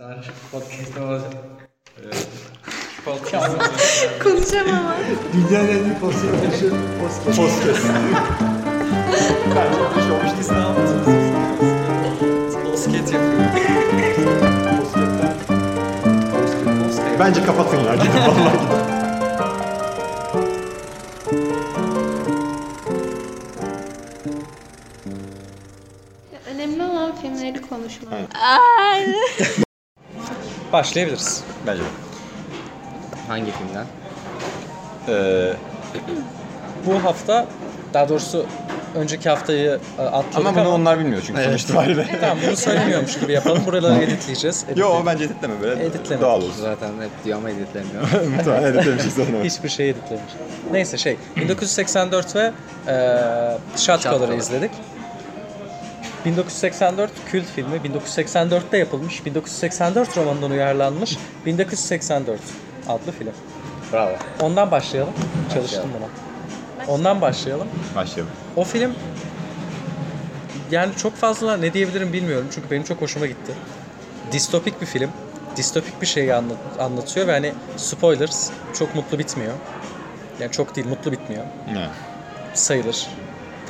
Arkadaşlar şu podcast'ı e, şu podcast'ı Konuşamam. Dünyanın en iyi podcast. Podcast. Bence bu iş olmuş Siz ne yaptınız? Bosket yapıyor. Bosket. Bence kapatın ya. Gidin vallahi gidin. Önemli olan filmleri konuşmak. Evet. Ay. Başlayabiliriz. Bence de. Hangi filmden? Ee, Bu hafta daha doğrusu önceki haftayı e, atladık ama ama, bunu onlar bilmiyor çünkü sonuç itibariyle. tamam bunu söylemiyormuş gibi yapalım. Buraları editleyeceğiz. Yo Editle- bence editleme böyle. Editleme. Doğal olsun. Zaten hep diyor ama editlemiyor. Muhtemelen editlemişiz sonra. Hiçbir şey editlemiş. Neyse şey 1984 ve e, Shot Color'ı Color. izledik. 1984 kült filmi. 1984'te yapılmış. 1984 romanından uyarlanmış. 1984 adlı film. Bravo. Ondan başlayalım. Çalıştım buna. Ondan başlayalım. Başlayalım. O film yani çok fazla ne diyebilirim bilmiyorum çünkü benim çok hoşuma gitti. Distopik bir film. Distopik bir şeyi anlat- anlatıyor ve hani spoilers çok mutlu bitmiyor. Yani çok değil mutlu bitmiyor. Ne? Sayılır.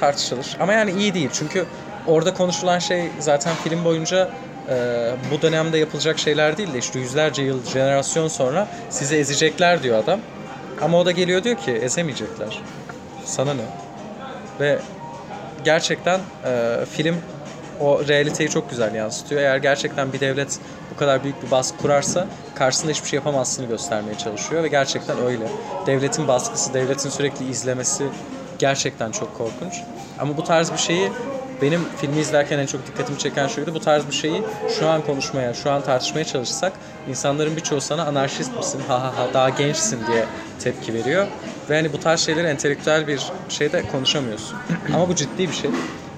Tartışılır. Ama yani iyi değil çünkü orada konuşulan şey zaten film boyunca e, bu dönemde yapılacak şeyler değil de işte yüzlerce yıl, jenerasyon sonra sizi ezecekler diyor adam. Ama o da geliyor diyor ki ezemeyecekler. Sana ne? Ve gerçekten e, film o realiteyi çok güzel yansıtıyor. Eğer gerçekten bir devlet bu kadar büyük bir baskı kurarsa karşısında hiçbir şey yapamazsını göstermeye çalışıyor ve gerçekten öyle. Devletin baskısı, devletin sürekli izlemesi gerçekten çok korkunç. Ama bu tarz bir şeyi benim filmi izlerken en çok dikkatimi çeken şuydu. Bu tarz bir şeyi şu an konuşmaya, şu an tartışmaya çalışsak insanların birçoğu sana anarşist misin, ha ha ha daha gençsin diye tepki veriyor. Ve hani bu tarz şeyleri entelektüel bir şeyde konuşamıyorsun. Ama bu ciddi bir şey.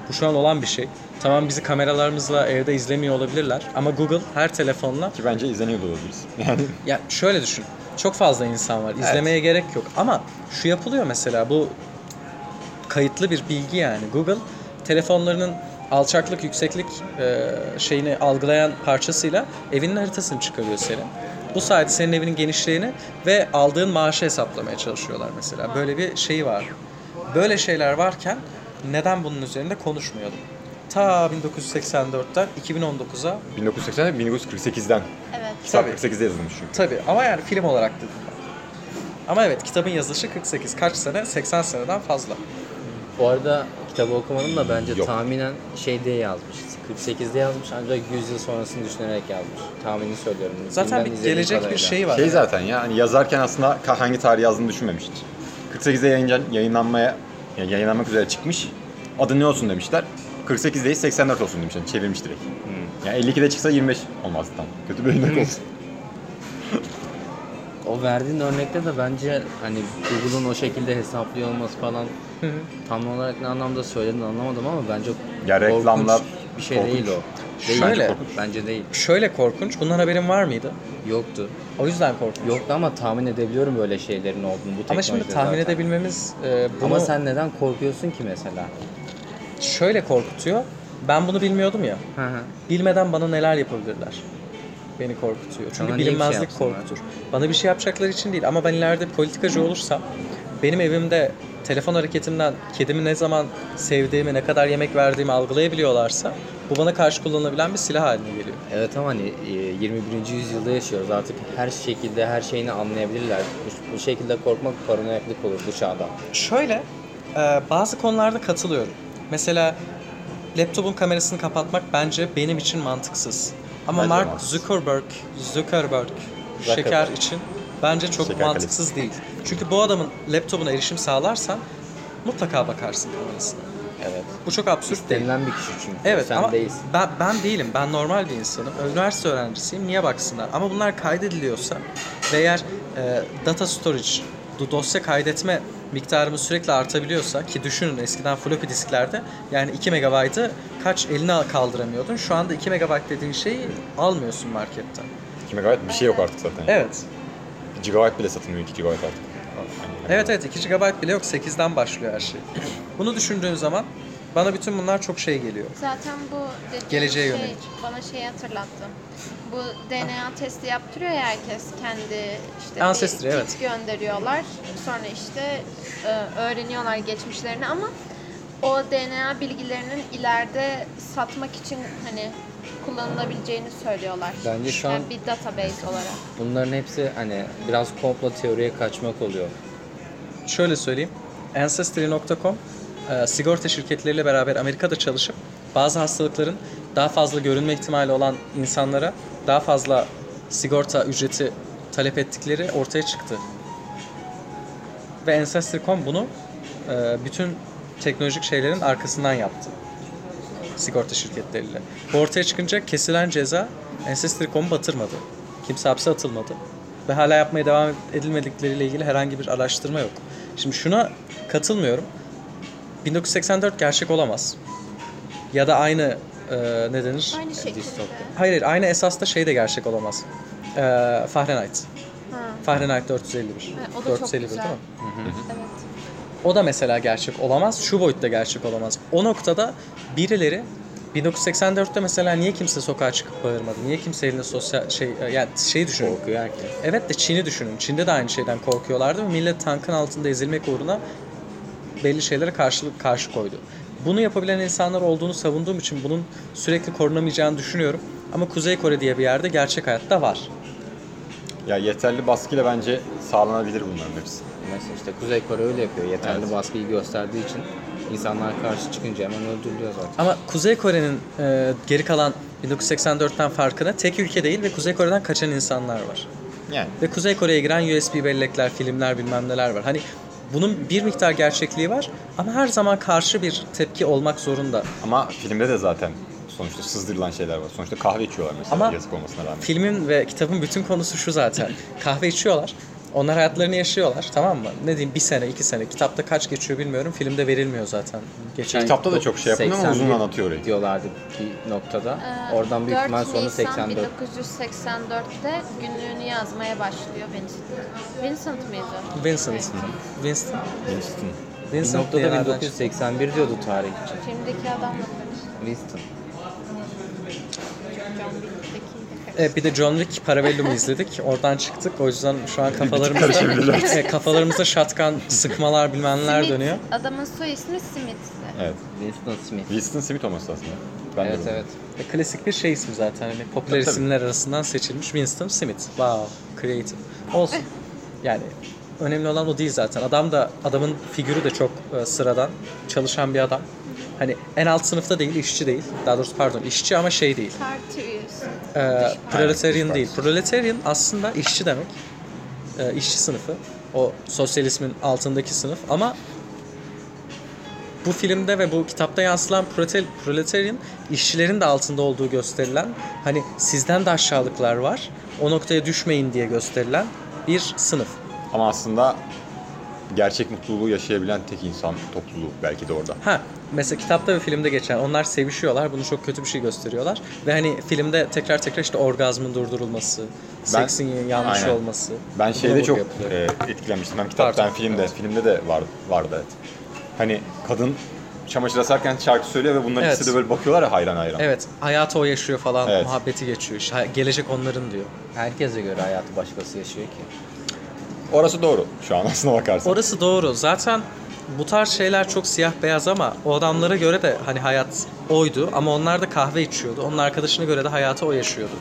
Bu şu an olan bir şey. Tamam bizi kameralarımızla evde izlemiyor olabilirler ama Google her telefonla Ki bence izleniyor da olabiliriz. Yani ya şöyle düşün. Çok fazla insan var. İzlemeye gerek yok. Ama şu yapılıyor mesela bu kayıtlı bir bilgi yani. Google telefonlarının alçaklık, yükseklik e, şeyini algılayan parçasıyla evinin haritasını çıkarıyor senin. Bu sayede senin evinin genişliğini ve aldığın maaşı hesaplamaya çalışıyorlar mesela. Böyle bir şey var. Böyle şeyler varken neden bunun üzerinde konuşmayalım? Ta 1984'ten 2019'a 1980 1948'den. Evet. Kitap Tabii. 48'de yazılmış çünkü. Tabii ama yani film olarak dedim ben. Ama evet kitabın yazılışı 48. Kaç sene? 80 seneden fazla. Bu arada kitabı okumadım da bence Yok. tahminen şey diye yazmış. 48'de yazmış ancak 100 yıl sonrasını düşünerek yazmış. Tahmini söylüyorum. Zaten bir gelecek bir şey var. Şey zaten ya hani yazarken aslında hangi tarih yazdığını düşünmemiştir. 48'de yayınca, yayınlanmaya yani yayınlanmak üzere çıkmış. Adı ne olsun demişler. 48 değil 84 olsun demişler. Çevirmiş direkt. Yani 52'de çıksa 25 olmaz tam. Kötü bir örnek olsun. O verdiğin örnekte de bence hani Google'un o şekilde hesaplıyor olması falan tam olarak ne anlamda söylediğini anlamadım ama bence Ya reklamlar bir şey korkunç. değil o. Değil. Şöyle. Bence, bence değil. Şöyle korkunç. Bundan haberin var mıydı? Yoktu. O yüzden korkunç. Yoktu ama tahmin edebiliyorum böyle şeylerin olduğunu bu Ama şimdi tahmin zaten. edebilmemiz e, bunu Ama sen neden korkuyorsun ki mesela? şöyle korkutuyor. Ben bunu bilmiyordum ya. Hı hı. Bilmeden bana neler yapabilirler. Beni korkutuyor. Çünkü Sana şey bilinmezlik yapsınlar? korkutur. Bana bir şey yapacakları için değil ama ben ileride politikacı olursam benim evimde telefon hareketimden kedimi ne zaman sevdiğimi, ne kadar yemek verdiğimi algılayabiliyorlarsa bu bana karşı kullanılabilen bir silah haline geliyor. Evet ama hani e, 21. yüzyılda yaşıyoruz. Artık her şekilde her şeyini anlayabilirler. Bu, bu şekilde korkmak paranoyaklık olur bu çağda. Şöyle, e, bazı konularda katılıyorum. Mesela laptopun kamerasını kapatmak bence benim için mantıksız. Ama Bence Mark mantıksız. Zuckerberg, Zuckerberg, Zuckerberg. şeker için bence çok Şeker mantıksız değil. Çünkü bu adamın laptopuna erişim sağlarsan mutlaka bakarsın kamerasına. Evet. Bu çok absürt değil. Denilen bir kişi çünkü. Evet Sen ama değilsin. ben, ben değilim. Ben normal bir insanım. Üniversite öğrencisiyim. Niye baksınlar? Ama bunlar kaydediliyorsa ve eğer e, data storage, dosya kaydetme miktarımız sürekli artabiliyorsa ki düşünün eskiden floppy disklerde yani 2 megabaytı kaç eline kaldıramıyordun. Şu anda 2 megabayt dediğin şeyi almıyorsun marketten. 2 MB bir şey yok artık zaten. Evet. GB bile satılmıyor 2 GB artık. Evet evet 2 GB bile yok 8'den başlıyor her şey. Bunu düşündüğün zaman Bana bütün bunlar çok şey geliyor. Zaten bu Geleceğe şey yönelik. bana şeyi hatırlattı. Bu DNA testi yaptırıyor ya herkes kendi işte Ancestry, bir evet. kit gönderiyorlar. Sonra işte e, öğreniyorlar geçmişlerini ama o DNA bilgilerinin ileride satmak için hani kullanılabileceğini söylüyorlar. Bence şu Yani an- bir database olarak. Bunların hepsi hani biraz komplo teoriye kaçmak oluyor. Şöyle söyleyeyim. Ancestry.com e, sigorta şirketleriyle beraber Amerika'da çalışıp bazı hastalıkların daha fazla görünme ihtimali olan insanlara daha fazla sigorta ücreti talep ettikleri ortaya çıktı. Ve Ancestry.com bunu e, bütün teknolojik şeylerin arkasından yaptı. Sigorta şirketleriyle. Bu ortaya çıkınca kesilen ceza Ancestry.com'u batırmadı. Kimse hapse atılmadı. Ve hala yapmaya devam edilmedikleriyle ilgili herhangi bir araştırma yok. Şimdi şuna katılmıyorum. 1984 gerçek olamaz. Ya da aynı e, ne denir? Aynı şekilde. Hayır, hayır aynı esasda şey de gerçek olamaz. E, Fahrenheit. Ha, Fahrenheit 451. Evet, o da çok 451 güzel. değil mi? evet. O da mesela gerçek olamaz. Şu boyutta gerçek olamaz. O noktada birileri 1984'te mesela niye kimse sokağa çıkıp bağırmadı? Niye kimse elinde sosyal şey yani şey düşünün. Korkuyor herkes. Evet de Çin'i düşünün. Çin'de de aynı şeyden korkuyorlardı ve millet tankın altında ezilmek uğruna belli şeylere karşılık karşı koydu. Bunu yapabilen insanlar olduğunu savunduğum için bunun sürekli korunamayacağını düşünüyorum. Ama Kuzey Kore diye bir yerde gerçek hayatta var. Ya yeterli baskıyla bence sağlanabilir bunların hepsi. Mesela işte Kuzey Kore öyle yapıyor. Yeterli Evet. baskıyı gösterdiği için insanlar karşı çıkınca hemen öldürülüyor zaten. Ama Kuzey Kore'nin e, geri kalan 1984'ten farkına tek ülke değil ve Kuzey Kore'den kaçan insanlar var. Yani Ve Kuzey Kore'ye giren USB bellekler, filmler bilmem neler var. Hani bunun bir miktar gerçekliği var ama her zaman karşı bir tepki olmak zorunda. ama filmde de zaten sonuçta sızdırılan şeyler var. Sonuçta kahve içiyorlar mesela Ama yazık olmasına rağmen. Filmin ve kitabın bütün konusu şu zaten. Kahve içiyorlar. Onlar hayatlarını yaşıyorlar tamam mı? Ne diyeyim bir sene iki sene. Kitapta kaç geçiyor bilmiyorum. Filmde verilmiyor zaten. Geçen Kitapta da çok şey yapılmıyor ama uzun 81 anlatıyor orayı. Diyorlardı bir noktada. Ee, Oradan büyük 4 ihtimal Nisan 84. 1984'te günlüğünü yazmaya başlıyor Vincent. Vincent mıydı? Vincent. Evet. Winston. Winston. Bir Vincent diye noktada nereden çıktı? 1981 diyordu tarih için. Filmdeki adamla karıştı. Winston. John Wick'teki de karıştı. Evet bir de John Wick Parabellum'u izledik. Oradan çıktık. O yüzden şu an kafalarımızda Evet, kafalarımızda shotgun sıkmalar bilmem neler Smith, dönüyor. Adamın soy ismi Smith'ti. Evet. Winston Smith. Winston Smith olması aslında. Ben Evet evet. E, klasik bir şey ismi zaten. Hani popüler Tabii, tabii. isimler arasından seçilmiş Winston Smith. Wow, creative. Olsun. Yani önemli olan o değil zaten. Adam da adamın figürü de çok e, sıradan, çalışan bir adam. Hani en alt sınıfta değil, işçi değil. Daha doğrusu pardon, işçi ama şey değil. Parti üyesi. Ee, proletarian değil. Proletarian aslında işçi demek. Ee, işçi sınıfı. O sosyalizmin altındaki sınıf ama bu filmde ve bu kitapta yansılan proletarian işçilerin de altında olduğu gösterilen hani sizden de aşağılıklar var. O noktaya düşmeyin diye gösterilen bir sınıf. Ama aslında gerçek mutluluğu yaşayabilen tek insan topluluğu belki de orada. Ha mesela kitapta ve filmde geçen onlar sevişiyorlar. Bunu çok kötü bir şey gösteriyorlar. Ve hani filmde tekrar tekrar işte orgazmın durdurulması, seksin yanlış Aynen. olması. Ben şeyde çok yapılıyor. e, etkilenmiştim. Hem kitapta hem filmde. Filmde de var, vardı evet. Hani kadın çamaşır asarken şarkı söylüyor ve bunlar Evet. ikisi de böyle bakıyorlar ya hayran hayran. Evet, hayatı o yaşıyor falan, Evet. muhabbeti geçiyor. Gelecek onların diyor. Herkese göre hayatı başkası yaşıyor ki. Orası doğru şu an aslına bakarsan. Orası doğru. Zaten bu tarz şeyler çok siyah beyaz ama o adamlara göre de hani hayat oydu ama onlar da kahve içiyordu. Onun arkadaşına göre de hayatı o yaşıyordu.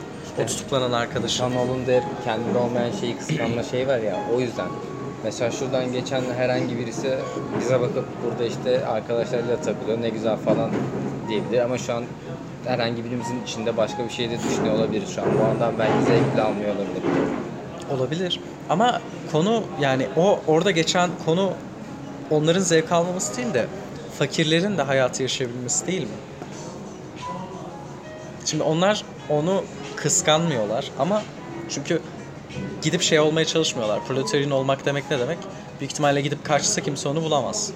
O tutuklanan arkadaşı. Şanol'un der kendinde olmayan şeyi kıskanma şey var ya o yüzden. Mesela şuradan geçen herhangi birisi bize bakıp burada işte arkadaşlarıyla takılıyor ne güzel falan diyebilir ama şu an herhangi birimizin içinde başka bir şey de düşünüyor olabilir şu an. Bu andan belki zevk bile almıyor olabilir. Olabilir. Ama konu yani o orada geçen konu onların zevk almaması değil de fakirlerin de hayatı yaşayabilmesi değil mi? Şimdi onlar onu kıskanmıyorlar ama çünkü gidip şey olmaya çalışmıyorlar. Proletarian olmak demek ne demek? Büyük ihtimalle gidip kaçsa kimse onu bulamaz.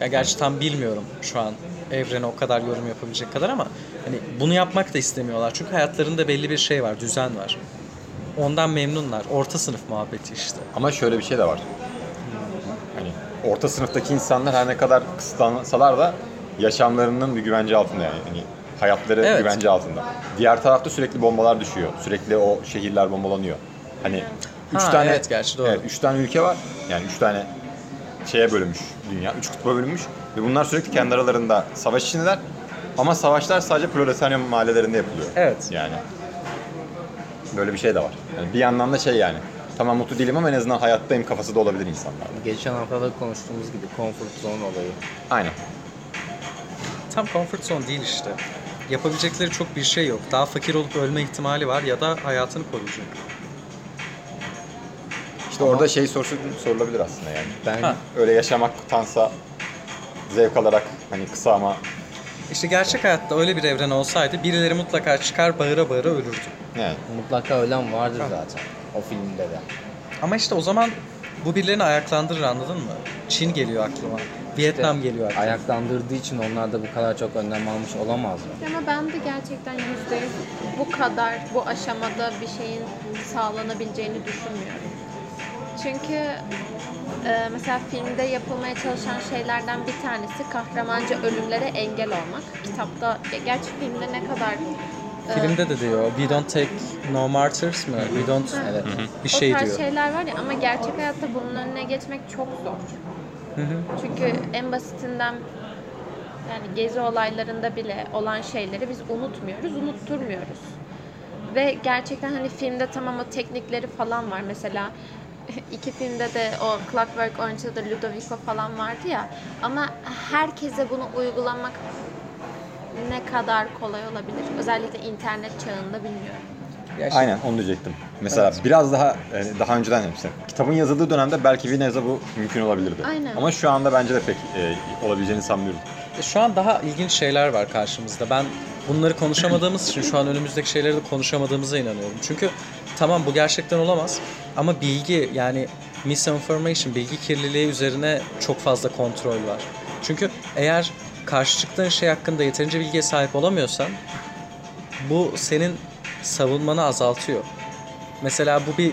Ya gerçi tam bilmiyorum şu an evrene o kadar yorum yapabilecek kadar ama hani bunu yapmak da istemiyorlar. Çünkü hayatlarında belli bir şey var, düzen var. Ondan memnunlar. Orta sınıf muhabbeti işte. Ama şöyle bir şey de var. Hani orta sınıftaki insanlar her ne kadar kısıtlansalar da yaşamlarının bir güvence altında yani. Hani hayatları Evet. güvence altında. Diğer tarafta sürekli bombalar düşüyor. Sürekli o şehirler bombalanıyor. Hani üç Ha, tane evet, gerçi doğru. Evet, üç tane ülke var. Yani üç tane şeye bölünmüş dünya. Üç kutba bölünmüş. Ve bunlar sürekli kendi aralarında savaş içindeler. Ama savaşlar sadece proletarya mahallelerinde yapılıyor. Evet. Yani böyle bir şey de var. Yani bir yandan da şey yani. Tamam mutlu değilim ama en azından hayattayım kafası da olabilir insanlarda. Geçen hafta da konuştuğumuz gibi comfort zone olayı. Aynen. Tam comfort zone değil işte. Yapabilecekleri çok bir şey yok. Daha fakir olup ölme ihtimali var ya da hayatını koruyacak. İşte orada şey sorusu sorulabilir aslında yani. Ben Ha. Öyle yaşamaktansa zevk alarak hani kısa ama İşte gerçek hayatta öyle bir evren olsaydı birileri mutlaka çıkar bağıra bağıra ölürdü. yani mutlaka ölen vardır zaten o filmde de. Ama işte o zaman bu birilerini ayaklandırır anladın mı? Çin geliyor aklıma. Vietnam geliyor aklıma. Ayaklandırdığı için onlar da bu kadar çok önlem almış olamaz mı? Ama ben de gerçekten yüzde yüz bu kadar bu aşamada bir şeyin sağlanabileceğini düşünmüyorum. Çünkü e, mesela filmde yapılmaya çalışan şeylerden bir tanesi kahramanca ölümlere engel olmak. Kitapta, gerçi filmde ne kadar e, Filmde de diyor, we don't take no martyrs mı? We don't Evet. bir şey o tarz diyor. şeyler var ya ama gerçek hayatta bunun önüne geçmek çok zor. Hı hı. Çünkü en basitinden yani gezi olaylarında bile olan şeyleri biz unutmuyoruz, unutturmuyoruz. Ve gerçekten hani filmde tamam o teknikleri falan var. Mesela iki filmde de o Clockwork Orange'da da Ludovico falan vardı ya. Ama herkese bunu uygulamak ne kadar kolay olabilir? Özellikle internet çağında bilmiyorum. İşte- aynen onu diyecektim. Mesela biraz daha yani daha önceden hepsi. Kitabın yazıldığı dönemde belki bir nebze bu mümkün olabilirdi. Aynen. Ama şu anda bence de pek e, olabileceğini sanmıyorum. Şu an daha ilginç şeyler var karşımızda. Ben bunları konuşamadığımız için şu an önümüzdeki şeyleri de konuşamadığımıza inanıyorum. Çünkü tamam bu gerçekten olamaz ama bilgi yani misinformation, bilgi kirliliği üzerine çok fazla kontrol var. Çünkü eğer karşı çıktığın şey hakkında yeterince bilgiye sahip olamıyorsan bu senin savunmanı azaltıyor. Mesela bu bir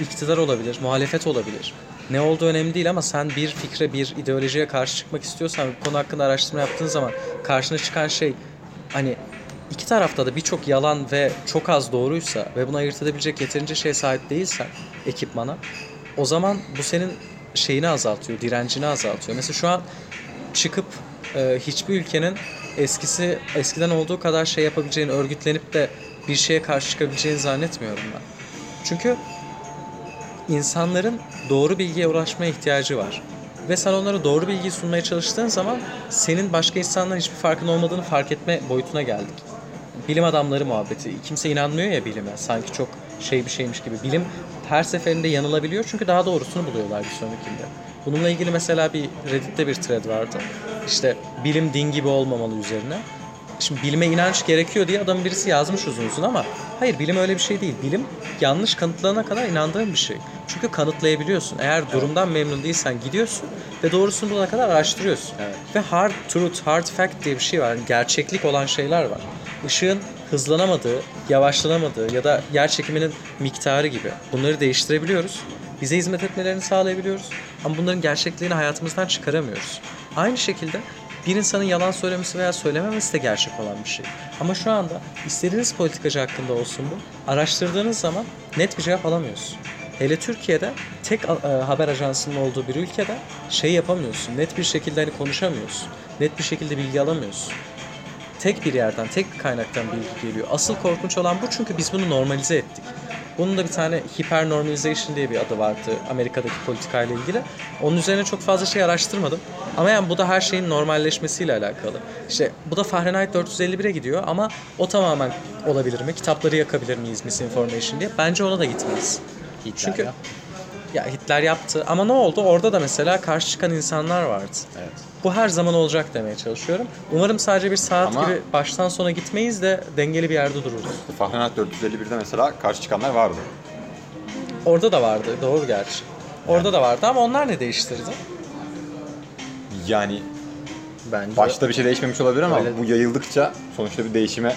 iktidar olabilir, muhalefet olabilir. Ne olduğu önemli değil ama sen bir fikre, bir ideolojiye karşı çıkmak istiyorsan bu konu hakkında araştırma yaptığın zaman karşına çıkan şey hani iki tarafta da birçok yalan ve çok az doğruysa ve bunu ayırt edebilecek yeterince şeye sahip değilsen ekipmana o zaman bu senin şeyini azaltıyor, direncini azaltıyor. Mesela şu an çıkıp e, hiçbir ülkenin eskisi eskiden olduğu kadar şey yapabileceğini, örgütlenip de bir şeye karşı çıkabileceğini zannetmiyorum ben. Çünkü insanların doğru bilgiye ulaşmaya ihtiyacı var. Ve sen onlara doğru bilgiyi sunmaya çalıştığın zaman senin başka insanların hiçbir farkın olmadığını fark etme boyutuna geldik. Bilim adamları muhabbeti. Kimse inanmıyor ya bilime. Sanki çok şey bir şeymiş gibi. Bilim her seferinde yanılabiliyor çünkü daha doğrusunu buluyorlar bir sonrakinde. Bununla ilgili mesela bir Reddit'te bir thread vardı. İşte bilim din gibi olmamalı üzerine. Şimdi bilime inanç gerekiyor diye adam birisi yazmış uzun uzun ama hayır bilim öyle bir şey değil. Bilim yanlış kanıtlanana kadar inandığın bir şey. Çünkü kanıtlayabiliyorsun. Eğer durumdan memnun değilsen gidiyorsun ve doğrusunu bulana kadar araştırıyorsun. Ve hard truth, hard fact diye bir şey var. Yani gerçeklik olan şeyler var. Işığın hızlanamadığı, yavaşlanamadığı ya da yer çekiminin miktarı gibi bunları değiştirebiliyoruz. Bize hizmet etmelerini sağlayabiliyoruz. Ama bunların gerçekliğini hayatımızdan çıkaramıyoruz. Aynı şekilde bir insanın yalan söylemesi veya söylememesi de gerçek olan bir şey. Ama şu anda istediğiniz politikacı hakkında olsun bu, araştırdığınız zaman net bir cevap alamıyorsun. Hele Türkiye'de tek e, haber ajansının olduğu bir ülkede şey yapamıyorsun. Net bir şekilde hani konuşamıyorsun. Net bir şekilde bilgi alamıyorsun. Tek bir yerden, tek bir kaynaktan bilgi geliyor. Asıl korkunç olan bu çünkü biz bunu normalize ettik. Bunun da bir tane hypernormalization diye bir adı vardı Amerika'daki politikayla ilgili. Onun üzerine çok fazla şey araştırmadım. Ama yani bu da her şeyin normalleşmesiyle alakalı. İşte bu da Fahrenheit 451'e gidiyor ama o tamamen olabilir mi? Kitapları yakabilir miyiz misinformation diye? Bence ona da gitmez. Hitler Çünkü ya. Ya Hitler yaptı ama ne oldu? Orada da mesela karşı çıkan insanlar vardı. Evet. Bu her zaman olacak demeye çalışıyorum. Umarım sadece bir saat Ama- gibi baştan sona gitmeyiz de dengeli bir yerde dururuz. Fahrenheit 451'de mesela karşı çıkanlar vardı. Orada da vardı, doğru gerçi. Orada da vardı ama onlar ne değiştirdi? Yani Bence başta bir şey değişmemiş olabilir ama Öyle- bu yayıldıkça sonuçta bir değişime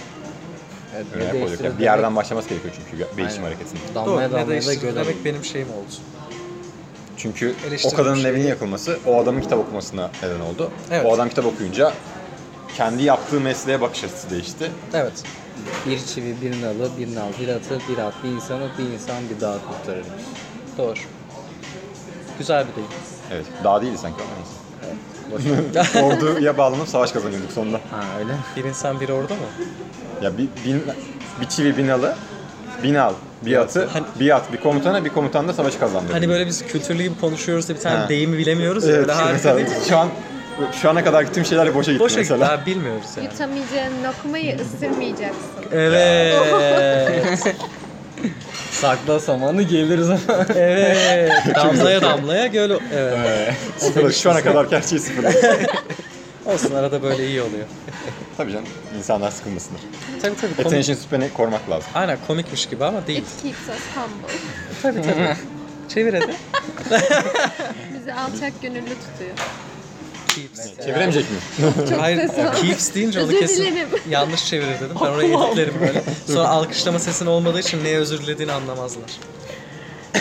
evet, ne Yani bir yerden başlaması gerekiyor çünkü değişim hareketinin. Doğru, Damlaya ne damlaya da demek benim şeyim oldu. Çünkü o kadının şey evinin yakılması o adamın kitap okumasına neden oldu. Evet. O adam kitap okuyunca kendi yaptığı mesleğe bakış açısı değişti. Evet. Bir çivi, bir nalı, bir nal, bir atı, bir at, bir insanı, bir insan, bir dağ kurtarırmış. Doğru. Güzel bir deyim. Evet. Daha değildi sanki ama neyse. Orduya bağlanıp savaş kazanıyorduk sonunda. ha öyle. Bir insan bir orada mı? Ya bir, bin, bir çivi bir nalı, bir nal, bir atı, Hani- bir at, bir komutana, bir komutan da savaşı kazandı. Hani böyle biz kültürlü gibi konuşuyoruz da bir tane Ha. deyimi bilemiyoruz ya. Evet, Öyle harika değil mi? şu an şu ana kadar gittiğim şeyler boşa gitti Boşa mesela. Daha bilmiyoruz yani. Yutamayacağın lokmayı ısırmayacaksın. Evet. Sakla samanı geliriz ama. evet. Damlaya damlaya göl. Evet. Sıfır, şu ana kadar şey sıfır. Olsun arada böyle iyi oluyor. tabii canım insanlar sıkılmasınlar. Tabii tabii. Komik. Attention span'i korumak lazım. Aynen komikmiş gibi ama değil. It keeps us humble. Tabii tabii. Çevir hadi. Bizi alçak gönüllü tutuyor. Keeps. Çeviremeyecek miyim? Hayır, ses aldım. keeps deyince onu Özür kesin dilerim. yanlış çevirir dedim. Ben orayı editlerim böyle. Sonra alkışlama sesin olmadığı için neye özür dilediğini anlamazlar.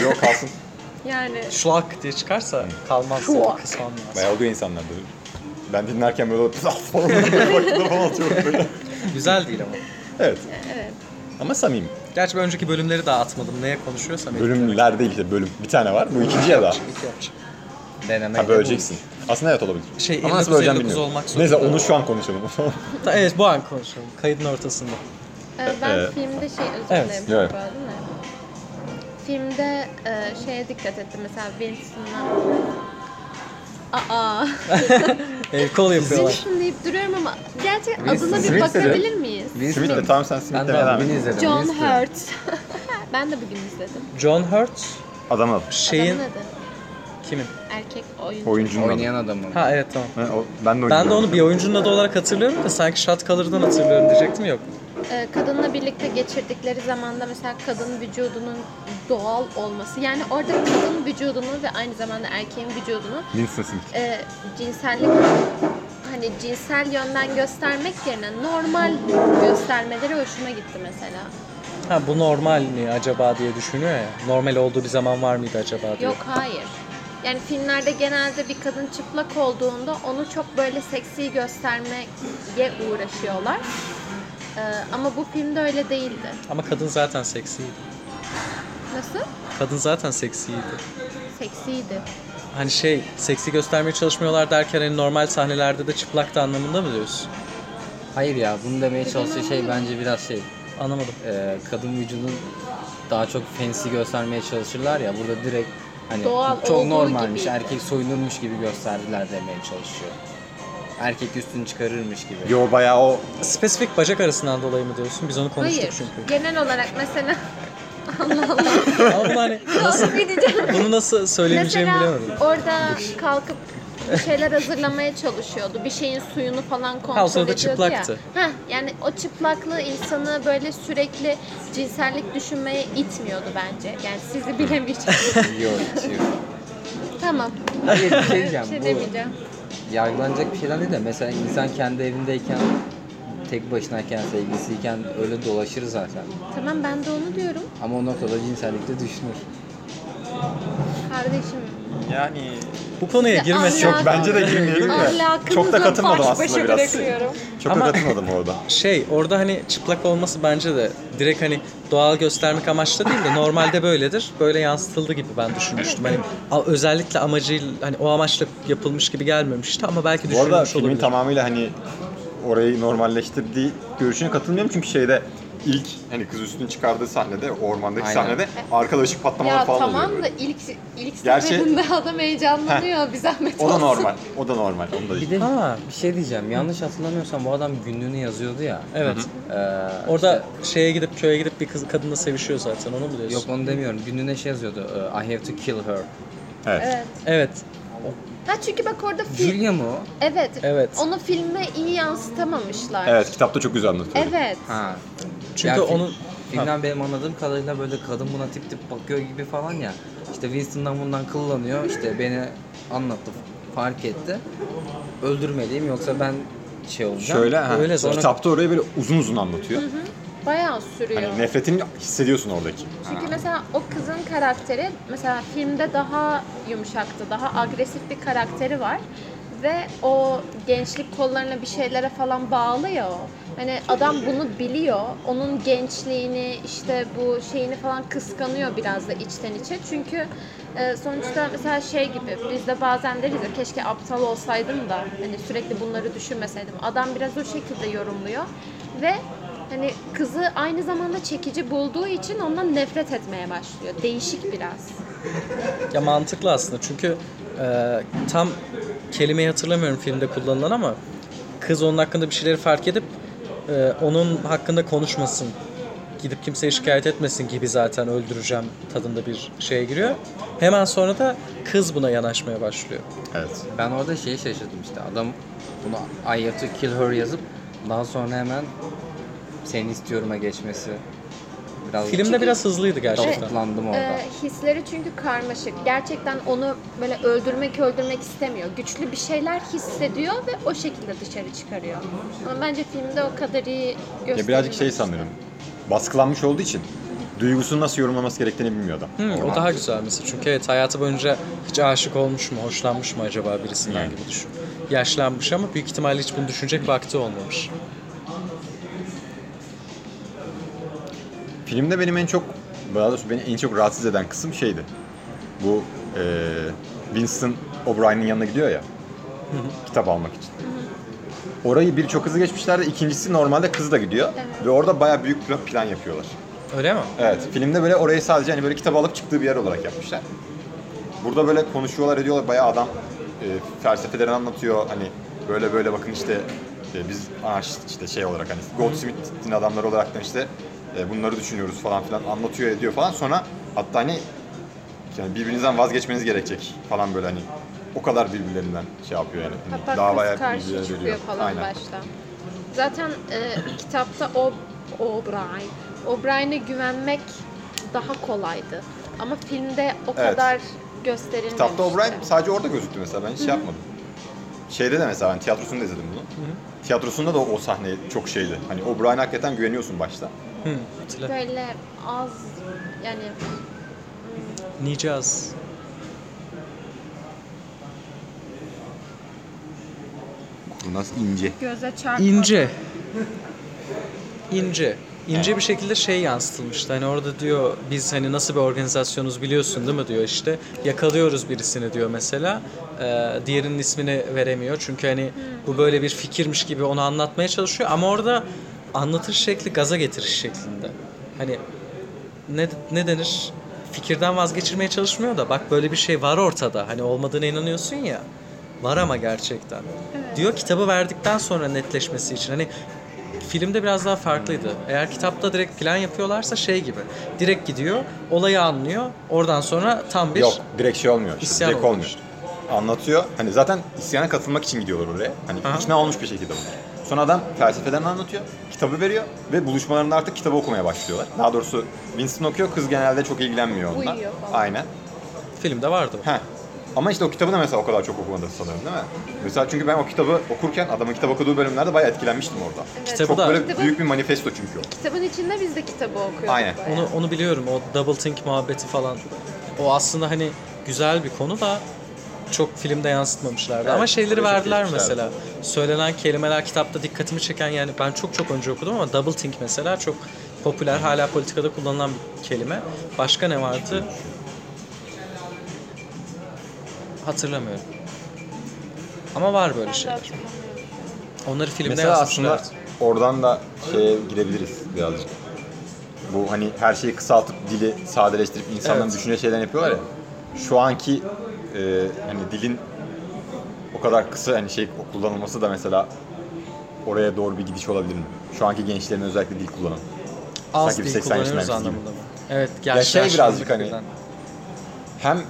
Yok kalsın. Yani Şlak diye çıkarsa kalmaz. Şlak. Bayağı oluyor insanlar böyle. Ben dinlerken böyle olup falan falan atıyorum böyle. Güzel değil ama. Evet. evet. Ama samimi. Gerçi ben önceki bölümleri daha atmadım. Neye konuşuyorsam. Bölümler değil işte bölüm. Bir tane var. Bu ikinci ya da. İki yapacağım. Deneme. Ha böleceksin. Aslında evet olabilir. Şey, Ama nasıl böleceğim 59 bilmiyorum. olmak zorunda. Neyse onu şu an konuşalım. Evet bu an konuşalım. Kaydın ortasında. Ee, ben Evet. filmde şey özür Evet. dilerim Evet. çok böldüm de. Filmde e, şeye dikkat ettim mesela Winston'la Aa, El kol yapıyorlar. Winston deyip duruyorum ama gerçekten Winston. adına bir Smith dedi. bakabilir miyiz? Smith de tamam sen Smith'le Ben de devam bugün izledim. John Winston. Hurt. ben de bugün izledim. John Hurt Adam al. şeyin Adamın adı. kimin? Erkek oyuncu. Oyuncunun adı. Oynayan adamın. Ha evet tamam. Ha, o- ben de Ben de oynuyorum. onu bir oyuncunun adı olarak hatırlıyorum da sanki Shot Color'dan hatırlıyorum diyecektim yok. Ee, kadınla birlikte geçirdikleri zamanda mesela kadın vücudunun doğal olması. Yani orada kadın vücudunu ve aynı zamanda erkeğin vücudunu Smith. e, cinsellik hani cinsel yönden göstermek yerine normal göstermeleri hoşuma gitti mesela. Ha bu normal mi acaba diye düşünüyor ya. Normal olduğu bir zaman var mıydı acaba diye. Yok hayır. Yani filmlerde genelde bir kadın çıplak olduğunda onu çok böyle seksi göstermeye uğraşıyorlar. Ee, ama bu filmde öyle değildi. Ama kadın zaten seksiydi. Nasıl? Kadın zaten seksiydi. Seksiydi. Hani şey seksi göstermeye çalışmıyorlar derken hani normal sahnelerde de çıplaktı anlamında mı diyorsun? Hayır ya bunu demeye çalıştığı şey bence biraz şey. Anlamadım. e, kadın vücudunu daha çok fancy göstermeye çalışırlar ya burada direkt hani Doğal çok olduğu normalmiş gibiydi. erkek soyunurmuş gibi gösterdiler demeye çalışıyor. Erkek üstünü çıkarırmış gibi. Yo bayağı o Spesifik bacak arasından dolayı mı diyorsun? Biz onu konuştuk Hayır. çünkü. Genel olarak mesela Ama bunu hani nasıl, gideceğim? bunu nasıl söylemeyeceğimi Mesela bilemedim. orada kalkıp bir şeyler hazırlamaya çalışıyordu. Bir şeyin suyunu falan kontrol Ha, o sırada ediyordu çıplaktı. ya. Heh, yani o çıplaklığı insanı böyle sürekli cinsellik düşünmeye itmiyordu bence. Yani sizi bilemeyeceğim. Yok hiç yok. tamam. Hayır bir şey Bir diyeceğim. şey bu demeyeceğim. Yargılanacak bir şeyden değil de mesela insan kendi evindeyken tek başınayken sevgilisiyken öyle dolaşır zaten. Tamam ben de onu diyorum. Ama o noktada cinsellikte düşünür. Kardeşim. yani Bu konuya Ya girmesi çok bence de girmeyelim de. Çok da katılmadım aslında biraz. Çok Ama- da katılmadım orada. şey orada hani çıplak olması bence de direkt hani doğal göstermek amaçlı değil de normalde böyledir. Böyle yansıtıldı gibi ben düşünmüştüm. Hani a- özellikle amacıyla hani o amaçla yapılmış gibi gelmemişti ama belki Bu arada düşünülmüş filmin olabilir. tamamıyla hani orayı normalleştirdiği görüşüne katılmıyorum çünkü şeyde ilk hani kız üstünü çıkardığı sahnede ormandaki Aynen. sahnede arkada ışık patlamaları Ya falan tamam oluyor da böyle. ilk ilk Gerçi- seferinde adam heyecanlanıyor. Bir zahmet O da olsun. normal. O da normal. Onu da Bir de Ha. bir şey diyeceğim. Yanlış hatırlamıyorsam bu adam günlüğünü yazıyordu ya. Evet. Ee, Orada şeye gidip köye gidip bir kız kadınla sevişiyor zaten onu mu diyorsun? Yok onu demiyorum. Günlüğüne şey yazıyordu. e, I have to kill her. Evet. Evet. Evet. Ha çünkü bak orada film... Julia mı o? Evet. Evet. Onu filme iyi yansıtamamışlar. Evet, kitapta çok güzel anlatıyor. Evet. Ha. Çünkü Ya fi- onun Filmden benim anladığım kadarıyla böyle kadın buna tip tip bakıyor gibi falan ya. İşte Winston'dan bundan kıllanıyor. İşte beni anlattı, fark etti. Öldürmeliyim yoksa ben şey olacağım. Şöyle, ha, Öyle sonra kitapta orayı böyle uzun uzun anlatıyor. Bayağı sürüyor. Hani nefretini hissediyorsun oradaki. Çünkü mesela o kızın karakteri mesela filmde daha yumuşaktı, daha agresif bir karakteri var. Ve o gençlik kollarına bir şeylere falan bağlı ya o. Hani adam bunu biliyor. Onun gençliğini işte bu şeyini falan kıskanıyor biraz da içten içe. Çünkü e, sonuçta mesela şey gibi biz de bazen deriz ya keşke aptal olsaydım da hani sürekli bunları düşünmeseydim. Adam biraz o şekilde yorumluyor. Ve hani kızı aynı zamanda çekici bulduğu için ondan nefret etmeye başlıyor. Değişik biraz. Ya mantıklı aslında çünkü e, tam kelimeyi hatırlamıyorum filmde kullanılan ama kız onun hakkında bir şeyleri fark edip e, onun hakkında konuşmasın, gidip kimseye şikayet etmesin gibi zaten öldüreceğim tadında bir şeye giriyor. Hemen sonra da kız buna yanaşmaya başlıyor. Evet. Ben orada şeyi şaşırdım işte. Adam bunu I have to kill her yazıp daha sonra hemen seni istiyorum'a geçmesi. Biraz Filmde biraz hızlıydı gerçekten. Davutlandım orada. Ee, hisleri çünkü karmaşık. Gerçekten onu böyle öldürmek öldürmek istemiyor. Güçlü bir şeyler hissediyor ve o şekilde dışarı çıkarıyor. Ama bence filmde o kadar iyi gösterilmemiş. Ya birazcık şey sanıyorum. Baskılanmış olduğu için duygusunu nasıl yorumlaması gerektiğini bilmiyor adam. Hı, o daha güzel mesela çünkü evet hayatı boyunca hiç aşık olmuş mu, hoşlanmış mı acaba birisinden Yani. gibi düşün. Yaşlanmış ama büyük ihtimalle hiç bunu düşünecek vakti olmamış. Filmde benim en çok, daha doğrusu beni en çok rahatsız eden kısım şeydi. Bu eee Winston O'Brien'in yanına gidiyor ya. Kitap almak için. Orayı bir çok hızlı geçmişlerdi. İkincisi normalde kız da gidiyor. Ve orada bayağı büyük bir plan yapıyorlar. Öyle mi? Evet, filmde böyle orayı sadece hani böyle kitap alıp çıktığı bir yer olarak yapmışlar. Burada böyle konuşuyorlar ediyorlar bayağı adam e, felsefelerini anlatıyor hani böyle böyle bakın işte e, biz anarşist işte şey olarak hani Goldsmith'in adamları olarak da işte e, bunları düşünüyoruz falan filan anlatıyor ediyor falan sonra hatta hani yani birbirinizden vazgeçmeniz gerekecek falan böyle hani o kadar birbirlerinden şey yapıyor yani. Hani Hatta davaya kız karşı çıkıyor veriyor. falan Aynen. başta. Zaten e, kitapta o O'Brien, O'Brien'e güvenmek daha kolaydı. Ama filmde o Evet. kadar gösterilmemişti. Kitapta O'Brien sadece orada gözüktü mesela ben hiç şey yapmadım. Şeyde de mesela ben tiyatrosunda izledim bunu. Tiyatrosunda da o, o sahne çok şeydi. Hani O'Brien'e hakikaten güveniyorsun başta. Hı, hatırla. Böyle az yani Nicaz. Kurnaz ince. göze çarpmadı. İnce. İnce. İnce bir şekilde şey yansıtılmıştı. Hani orada diyor biz hani nasıl bir organizasyonuz biliyorsun değil mi diyor işte. Yakalıyoruz birisini diyor mesela. Ee, diğerinin ismini veremiyor. Çünkü hani bu böyle bir fikirmiş gibi onu anlatmaya çalışıyor. Ama orada anlatış şekli gaza getiriş şeklinde. Hani ne, ne denir? Fikirden vazgeçirmeye çalışmıyor da bak böyle bir şey var ortada. Hani olmadığına inanıyorsun ya. Var ama gerçekten. Diyor kitabı verdikten sonra netleşmesi için. Hani filmde biraz daha farklıydı. Eğer kitapta direkt plan yapıyorlarsa şey gibi. Direkt gidiyor, olayı anlıyor. Oradan sonra tam bir Yok direkt şey olmuyor. işte, İsyan direkt olmuyor. Anlatıyor. Hani zaten isyana katılmak için gidiyorlar oraya. Hani Aha. ikna olmuş bir şekilde bunlar. Sonra adam felsefeden anlatıyor. Kitabı veriyor ve buluşmalarında artık kitabı okumaya başlıyorlar. Daha doğrusu Winston okuyor. Kız genelde çok ilgilenmiyor onunla. Uyuyor falan. Aynen. filmde vardı. o. Heh. Ama işte o kitabı da mesela o kadar çok okumadı sanırım değil mi? Mesela çünkü ben o kitabı okurken adamın kitap okuduğu bölümlerde bayağı etkilenmiştim orada. Evet. Kitabı Çok da böyle Kitabın- büyük bir manifesto çünkü o. Kitabın içinde biz de kitabı okuyorduk. Aynen. Onu onu biliyorum. O double think muhabbeti falan. O aslında hani güzel bir konu da çok filmde yansıtmamışlardı. Evet, Ama şeyleri verdiler mesela. Söylenen kelimeler kitapta dikkatimi çeken yani ben çok çok önce okudum ama double think mesela çok popüler hala politikada kullanılan bir kelime. Başka ne vardı? Hatırlamıyorum. Ama var böyle şeyler. Onları filmde Mesela aslında oradan da şeye girebiliriz birazcık. Bu hani her şeyi kısaltıp dili sadeleştirip insanların Evet. düşünce şeylerini yapıyorlar ya. Şu anki e, hani dilin o kadar kısa hani şey kullanılması da mesela oraya doğru bir gidiş olabilir mi? Şu anki gençlerin özellikle dil kullanımı. Az sanki bir dil 80 kullanıyoruz anlamında mı? Evet. Ya şey birazcık hani- birden. Hem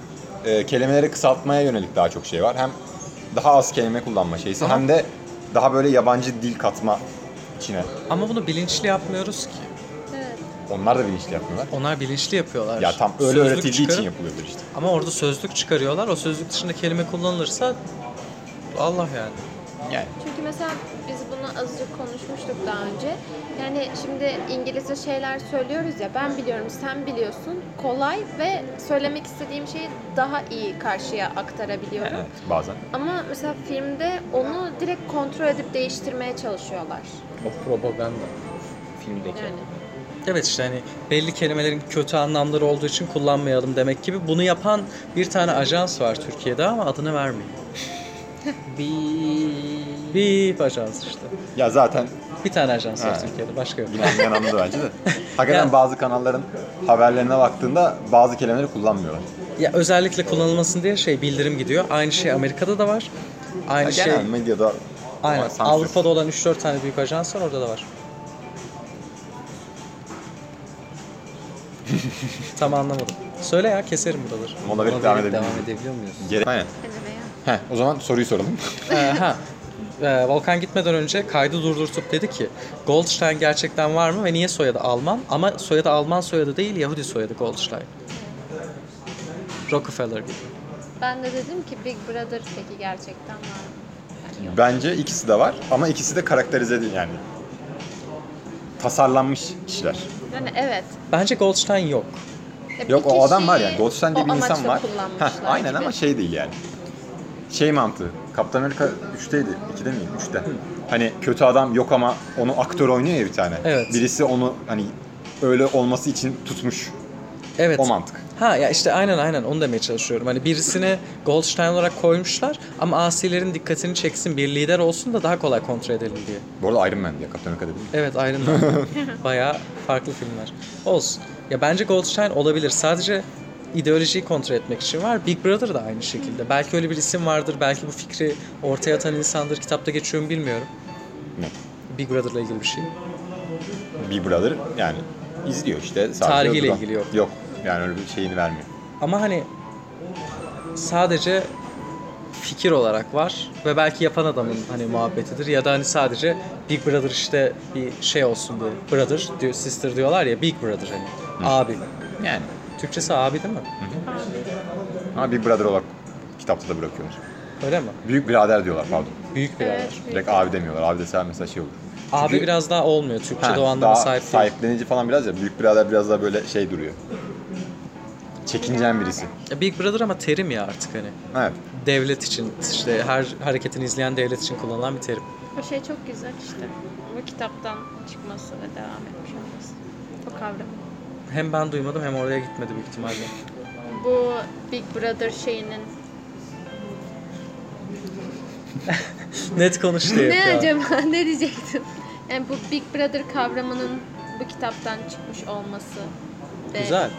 e, kelimeleri kısaltmaya yönelik daha çok şey var. Hem daha az kelime kullanma şeysi. Ama- Hem de daha böyle yabancı dil katma içine. Ama bunu bilinçli yapmıyoruz ki. Onlar da bilinçli yapmıyorlar. Onlar bilinçli yapıyorlar. Ya tam öyle Sözlük öğretildiği için çıkarıp- yapılıyordur işte. Ama orada sözlük çıkarıyorlar. O sözlük dışında kelime kullanılırsa Allah yani. Yani. Çünkü mesela biz bunu bunu azıcık konuşmuştuk daha önce. Yani şimdi İngilizce şeyler söylüyoruz ya ben biliyorum sen biliyorsun kolay ve söylemek istediğim şeyi daha iyi karşıya aktarabiliyorum. Evet bazen. Ama mesela filmde onu direkt kontrol edip değiştirmeye çalışıyorlar. O propaganda filmdeki. Yani Evet işte hani belli kelimelerin kötü anlamları olduğu için kullanmayalım demek gibi. Bunu yapan bir tane ajans var Türkiye'de ama adını vermeyeyim. Bir... Bip ajans işte. Ya zaten Bir tane ajans var. Türkiye'de başka yok. yine anladı bence de. Hakikaten Ya- bazı kanalların haberlerine baktığında bazı kelimeleri kullanmıyorlar. Ya özellikle kullanılmasın diye şey bildirim gidiyor. Aynı şey Amerika'da da var. Aynı Ya şey genel medyada aynen. Avrupa'da olan 3-4 tane büyük ajans var orada da var. Tam anlamadım. Söyle ya keserim buraları. mola verip devam devam edebiliyor muyuz? Gere- Aynen. Heh, o zaman soruyu soralım. Ee, ha. Ee, Volkan gitmeden önce kaydı durdurtup dedi ki Goldstein gerçekten var mı ve niye soyadı Alman? Ama soyadı Alman soyadı değil Yahudi soyadı Goldstein. Rockefeller gibi. Ben de dedim ki Big Brother peki gerçekten var mı? Yani. Bence ikisi de var ama ikisi de karakterize değil yani. Tasarlanmış kişiler. Yani evet. Bence Goldstein yok. Ya Yok o adam var yani. Goldstein diye bir insan var. Heh, aynen gibi. ama şey değil yani. Şey mantığı. Kaptan Amerika 3'teydi. 2'de miydi? 3'te. Hani kötü adam yok ama onu aktör oynuyor ya bir tane. Evet. Birisi onu hani öyle olması için tutmuş. Evet. O mantık. Ha ya işte aynen aynen onu demeye çalışıyorum. Hani birisini Goldstein olarak koymuşlar ama asilerin dikkatini çeksin bir lider olsun da daha kolay kontrol edelim diye. Bu arada Iron Man diye Kaptan Amerika dedim. Evet Iron Man. Bayağı farklı filmler. Olsun. Ya bence Goldstein olabilir. Sadece ideolojiyi kontrol etmek için var. Big Brother da aynı şekilde. Belki öyle bir isim vardır. Belki bu fikri ortaya atan insandır. Kitapta geçiyor mu bilmiyorum. Ne? Big Brother'la ilgili bir şey. Big Brother yani izliyor işte. Sadece Tarihiyle ilgili yok. Yok. Yani öyle bir şeyini vermiyor. Ama hani sadece fikir olarak var ve belki yapan adamın hani muhabbetidir ya da hani sadece Big Brother işte bir şey olsun diye. Brother diyor, sister diyorlar ya Big Brother hani. Abi. Yani. Türkçesi abi değil mi? Ama Big Brother olarak kitapta da bırakıyorlar. Öyle mi? Büyük birader diyorlar pardon. Büyük birader. Evet, büyük. Direkt abi demiyorlar. Abi desen mesela şey olur. Abi Çünkü- biraz daha olmuyor. Türkçe'de Ha, o anlama sahip değil. sahiplenici falan biraz ya. Büyük birader biraz daha böyle şey duruyor. Çekincen birisi. Big Brother ama terim ya artık hani. Evet. Devlet için işte her hareketini izleyen devlet için kullanılan bir terim. O şey çok güzel işte. Bu kitaptan çıkması ve devam etmiş olması. O kavram. Hem ben duymadım hem oraya gitmedi büyük ihtimalle. Bu Big Brother şeyinin Net konuş diye ne acaba ne diyecektim? Yani bu Big Brother kavramının bu kitaptan çıkmış olması ve Güzel.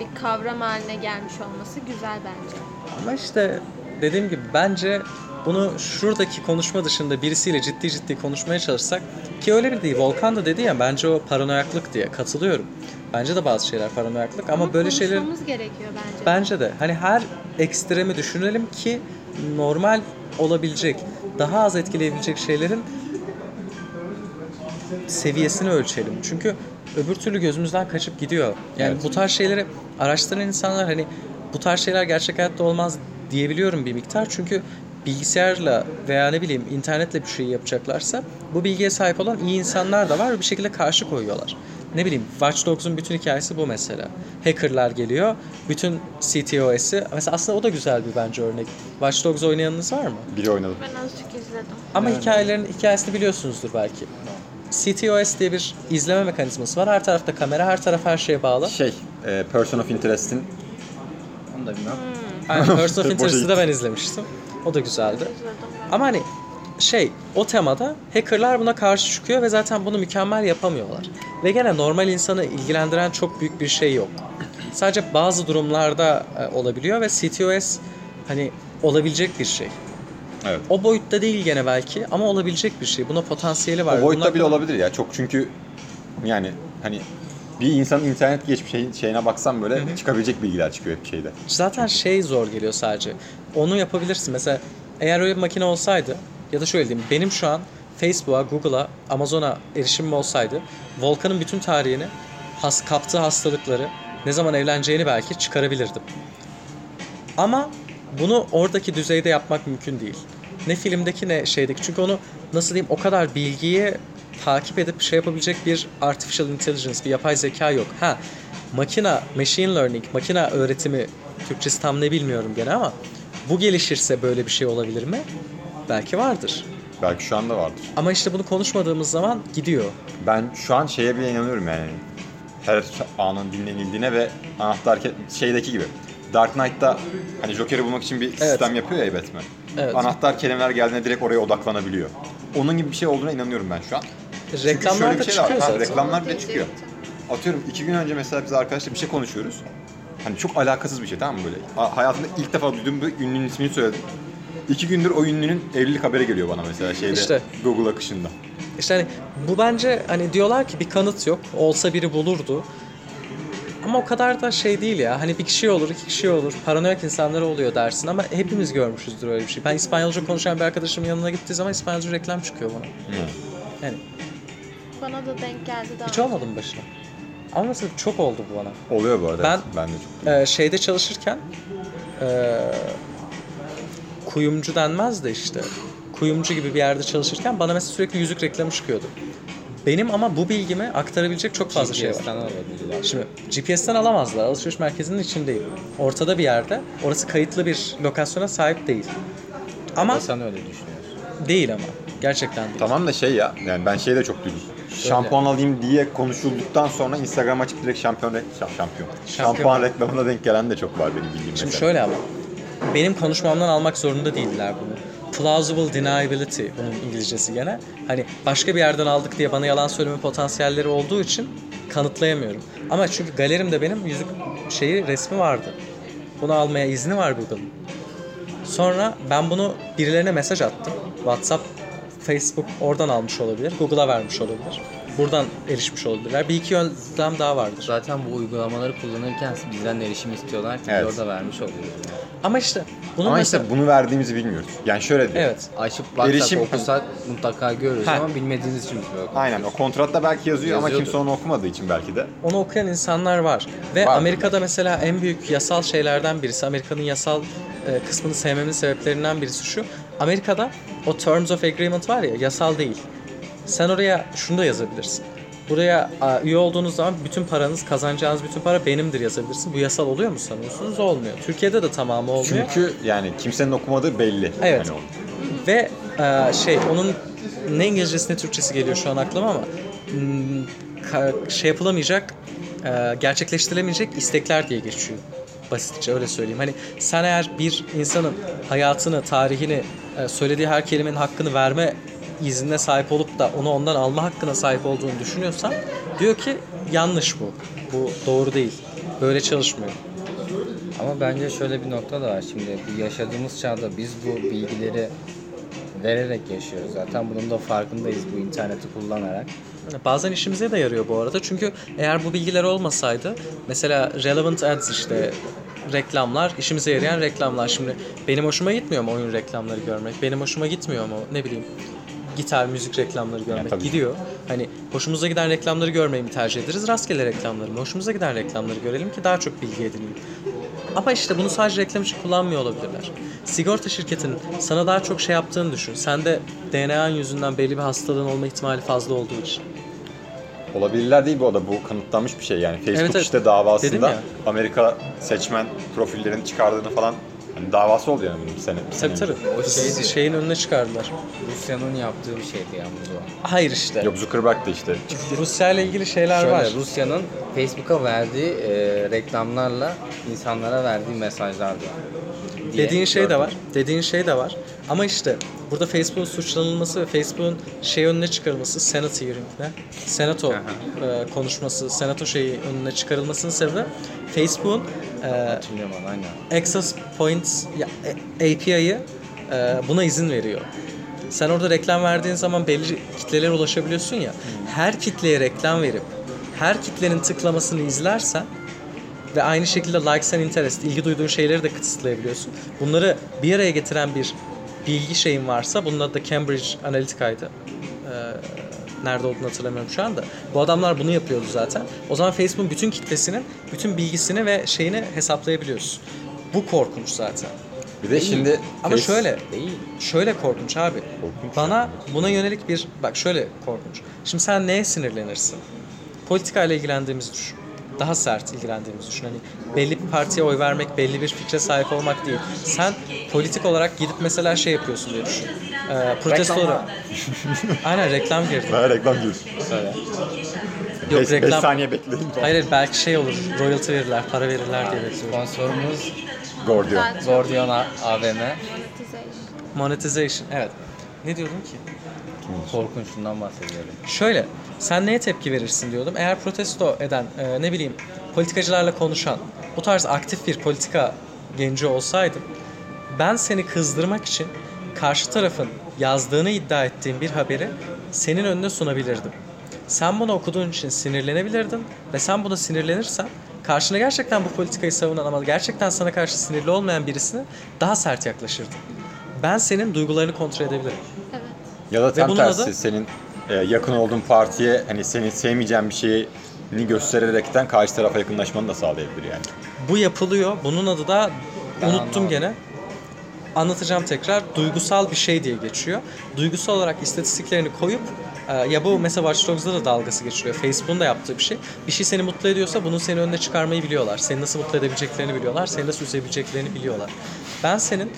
Bir kavram haline gelmiş olması güzel bence. Ama işte dediğim gibi bence bunu şuradaki konuşma dışında birisiyle ciddi ciddi konuşmaya çalışsak ki öyle bir değil. Volkan da dedi ya bence o paranoyaklık diye katılıyorum. Bence de bazı şeyler paranoyaklık ama, böyle şeyler gerekiyor bence. bence de hani her ekstremi düşünelim ki normal olabilecek, daha az etkileyebilecek şeylerin seviyesini ölçelim. Çünkü öbür türlü gözümüzden kaçıp gidiyor. Yani Evet. bu tarz şeyleri araştıran insanlar hani bu tarz şeyler gerçek hayatta olmaz diyebiliyorum bir miktar. Çünkü bilgisayarla veya ne bileyim internetle bir şey yapacaklarsa bu bilgiye sahip olan iyi insanlar da var ve bir şekilde karşı koyuyorlar. Ne bileyim Watch Dogs'un bütün hikayesi bu mesela. Hackerlar geliyor, bütün CTOS'i, mesela aslında o da güzel bir bence örnek. Watch Dogs oynayanınız var mı? Biri oynadı. Ben azıcık izledim. Ama hikayelerin hikayesini biliyorsunuzdur belki. CTOS diye bir izleme mekanizması var. Her tarafta kamera, her taraf her şeye bağlı. Şey, e, Person of Interest'in Onu da bilmem. Yani Person of Interest'i de ben izlemiştim. O da güzeldi. Ama hani şey o temada hackerlar buna karşı çıkıyor ve zaten bunu mükemmel yapamıyorlar. Ve gene normal insanı ilgilendiren çok büyük bir şey yok. Sadece bazı durumlarda e, olabiliyor ve CTOS hani olabilecek bir şey. Evet. O boyutta değil gene belki ama olabilecek bir şey. Buna potansiyeli var. O boyutta Bunlar- bile olabilir ya. Çok çünkü yani hani bir insanın internet geçmiş şeyin, şeyine baksan böyle çıkabilecek bilgiler çıkıyor hep şeyde. Zaten şey zor geliyor sadece. Onu yapabilirsin. Mesela eğer öyle bir makine olsaydı ya da şöyle diyeyim benim şu an Facebook'a, Google'a, Amazon'a erişimim olsaydı Volkan'ın bütün tarihini, has, kaptığı hastalıkları, ne zaman evleneceğini belki çıkarabilirdim. Ama bunu oradaki düzeyde yapmak mümkün değil. Ne filmdeki ne şeydeki. Çünkü onu nasıl diyeyim o kadar bilgiyi takip edip şey yapabilecek bir artificial intelligence, bir yapay zeka yok. Ha makina, machine learning, makina öğretimi Türkçesi tam ne bilmiyorum gene ama bu gelişirse böyle bir şey olabilir mi? Belki vardır. Belki şu anda vardır. Ama işte bunu konuşmadığımız zaman gidiyor. Ben şu an şeye bile inanıyorum yani. Her anın dinlenildiğine ve anahtar şeydeki gibi. Dark Knight'ta hani Joker'i bulmak için bir sistem yapıyor ya Batman. Evet. Anahtar kelimeler geldiğinde direkt oraya odaklanabiliyor. Onun gibi bir şey olduğuna inanıyorum ben şu an. Reklamlarda bir şey de var. çıkıyor Ha, zaten. reklamlar bile çıkıyor. Atıyorum iki gün önce mesela biz arkadaşlar bir şey konuşuyoruz. Hani çok alakasız bir şey tamam mı böyle? Ha- Hayatımda ilk defa duyduğum bir ünlünün ismini söyledim. İki gündür o ünlünün evlilik haberi geliyor bana mesela şeyde İşte. Google akışında. İşte hani bu bence hani diyorlar ki bir kanıt yok. Olsa biri bulurdu. Ama o kadar da şey değil ya. Hani bir kişi olur, iki kişi olur. Paranoyak insanlar oluyor dersin ama hepimiz görmüşüzdür öyle bir şey. Ben İspanyolca konuşan bir arkadaşımın yanına gittiği zaman İspanyolca reklam çıkıyor bana. Yani Bana da denk geldi daha. hiç olmadı mı başına? Ama mesela çok oldu bu bana. Oluyor bu arada. Ben- ben de çok. Ee, şeyde çalışırken ee, kuyumcu denmez de işte kuyumcu gibi bir yerde çalışırken bana mesela sürekli yüzük reklamı çıkıyordu. Benim ama bu bilgimi aktarabilecek çok fazla şey var. GPS'ten alabilirler. Şimdi GPS'ten alamazlar. Alışveriş merkezinin içindeyim. Ortada bir yerde. Orası kayıtlı bir lokasyona sahip değil. Ama sen öyle düşünüyorsun. değil ama. Gerçekten değil. Tamam da şey ya, yani ben şeyi de çok duydum. Şampuan alayım diye konuşulduktan sonra Instagram açıp direkt şampiyon, re- şa- şampiyon. Şampiyon. Şampuan reklamına denk gelen de çok var benim bildiğim Şimdi mesela. şöyle ama. Benim konuşmamdan almak zorunda değiller bunu. Plausible deniability bunun İngilizcesi gene. Hani başka bir yerden aldık diye bana yalan söyleme potansiyelleri olduğu için kanıtlayamıyorum. Ama çünkü galerimde benim yüzük şeyi resmi vardı. Bunu almaya izni var Google'ın. Sonra ben bunu birilerine mesaj attım. WhatsApp, Facebook oradan almış olabilir. Google'a vermiş olabilir. Buradan erişmiş olabilirler. Bir iki yöntem daha vardır. Zaten bu uygulamaları kullanırken bizden erişim istiyorlar ki Evet. orada vermiş oluyoruz. Ama işte bunun Ama mesela... işte bunu verdiğimizi bilmiyoruz. Yani şöyle diyor. Evet. Açıp WhatsApp Erişim- okusak mutlaka görürüz Ha. ama bilmediğiniz için böyle Aynen o kontratta belki yazıyor ama Yazıyordur. kimse onu okumadığı için belki de. onu okuyan insanlar var. Ve Var. Amerika'da mesela en büyük yasal şeylerden birisi, Amerika'nın yasal e, kısmını sevmemin sebeplerinden birisi şu. Amerika'da o Terms of Agreement var ya, yasal değil. Sen oraya şunu da yazabilirsin. Buraya üye olduğunuz zaman bütün paranız, kazanacağınız bütün para benimdir yazabilirsin. Bu yasal oluyor mu sanıyorsunuz? Olmuyor. Türkiye'de de tamamı olmuyor. Çünkü yani kimsenin okumadığı belli. Evet. Yani o- Ve e, şey onun ne İngilizcesi ne Türkçesi geliyor şu an aklıma ama hmm, şey yapılamayacak, e, gerçekleştirilemeyecek istekler diye geçiyor. Basitçe öyle söyleyeyim. Hani sen eğer bir insanın hayatını, tarihini, e, söylediği her kelimenin hakkını verme iznine sahip olup da onu ondan alma hakkına sahip olduğunu düşünüyorsan diyor ki yanlış bu. Bu doğru değil. Böyle çalışmıyor. Ama bence şöyle bir nokta da var. Şimdi bu yaşadığımız çağda biz bu bilgileri vererek yaşıyoruz zaten. Bunun da farkındayız bu interneti kullanarak. Bazen işimize de yarıyor bu arada. Çünkü eğer bu bilgiler olmasaydı mesela relevant ads işte reklamlar, işimize yarayan reklamlar. Şimdi benim hoşuma gitmiyor mu oyun reklamları görmek? Benim hoşuma gitmiyor mu ne bileyim gitar, müzik reklamları görmek? tabii. Gidiyor. Hani hoşumuza giden reklamları görmeyi mi tercih ederiz? Rastgele reklamları mı? Hoşumuza giden reklamları görelim ki daha çok bilgi edineyim. Ama işte bunu sadece reklam için kullanmıyor olabilirler. Sigorta şirketinin sana daha çok şey yaptığını düşün. Sende DNA'nın yüzünden belli bir hastalığın olma ihtimali fazla olduğu için. Olabilirler değil bu arada bu kanıtlanmış bir şey yani. Facebook Evet, evet. işte davasında. Amerika seçmen profillerini çıkardığını falan hani davası oldu yani bunun bir sene. bir Tabii sene tabii. önce. O şeydi. Şeyin önüne çıkardılar. Rusya'nın yaptığı bir şeydi yalnız o. Hayır işte. Yok Zuckerberg de işte Rusya ile ilgili şeyler Şöyle var. Rusya'nın Facebook'a verdiği e, reklamlarla insanlara verdiği mesajlar var. diye Dediğin şey de gördüm. var. Dediğin şey de var. Ama işte burada Facebook'un suçlanılması ve Facebook'un şey önüne çıkarılması, Senate hearing ne? Senato e, konuşması, Senato şeyi önüne çıkarılmasının sebebi Facebook'un e. Access Points ya, e, API'yi e, buna izin veriyor. Sen orada reklam verdiğin zaman belli kitlelere ulaşabiliyorsun ya. Her kitleye reklam verip her kitlenin tıklamasını izlersen ve aynı şekilde likes and interest, ilgi duyduğun şeyleri de kısıtlayabiliyorsun. Bunları bir araya getiren bir bilgi şeyin varsa, bunun adı da Cambridge Analytica'ydı. Ee, nerede olduğunu hatırlamıyorum şu anda. Bu adamlar bunu yapıyordu zaten. O zaman Facebook'un bütün kitlesinin bütün bilgisini ve şeyini hesaplayabiliyorsun. Bu korkunç zaten. Bir de şimdi Ama Face- şöyle, Değil. şöyle korkunç abi. Korkunç Bana buna yönelik bir, bak şöyle korkunç. Şimdi sen neye sinirlenirsin? Politikayla ilgilendiğimizi düşün. Daha sert ilgilendiğimizi düşün. Hani belli bir partiye oy vermek, belli bir fikre sahip olmak değil. Sen politik olarak gidip mesela şey yapıyorsun diye düşün. Ee, protestoları. Aynen reklam girdi. Daha reklam gir. Söyle. Yok 5 reklam. saniye bekleyin. Hayır hayır, belki şey olur. Royalty verirler, para verirler diye bekliyorum. Sponsorumuz Gordion A- AVM. monetization. Monetization. Evet. Ne diyordum ki? Korkunçluğundan bahsediyorum. Şöyle, sen neye tepki verirsin diyordum. Eğer protesto eden, e, ne bileyim, politikacılarla konuşan, bu tarz aktif bir politika genci olsaydım, ben seni kızdırmak için karşı tarafın yazdığını iddia ettiğim bir haberi senin önüne sunabilirdim. Sen bunu okuduğun için sinirlenebilirdin ve sen buna sinirlenirsen karşına gerçekten bu politikayı savunan ama gerçekten sana karşı sinirli olmayan birisine daha sert yaklaşırdın. Ben senin duygularını kontrol edebilirim. Evet. Ya da tam tersi adı- senin e, yakın olduğun partiye hani seni sevmeyeceğin bir şeyini göstererekten karşı tarafa yakınlaşmanı da sağlayabilir yani. Bu yapılıyor. Bunun adı da Ben unuttum anlamadım. gene. Anlatacağım tekrar. Duygusal bir şey diye geçiyor. Duygusal olarak istatistiklerini koyup e, ya bu mesela Watch Dogs'da da dalgası geçiriyor. Facebook'un da yaptığı bir şey. Bir şey seni mutlu ediyorsa bunun seni önüne çıkarmayı biliyorlar. Seni nasıl mutlu edebileceklerini biliyorlar. Seni nasıl üzebileceklerini biliyorlar. Ben senin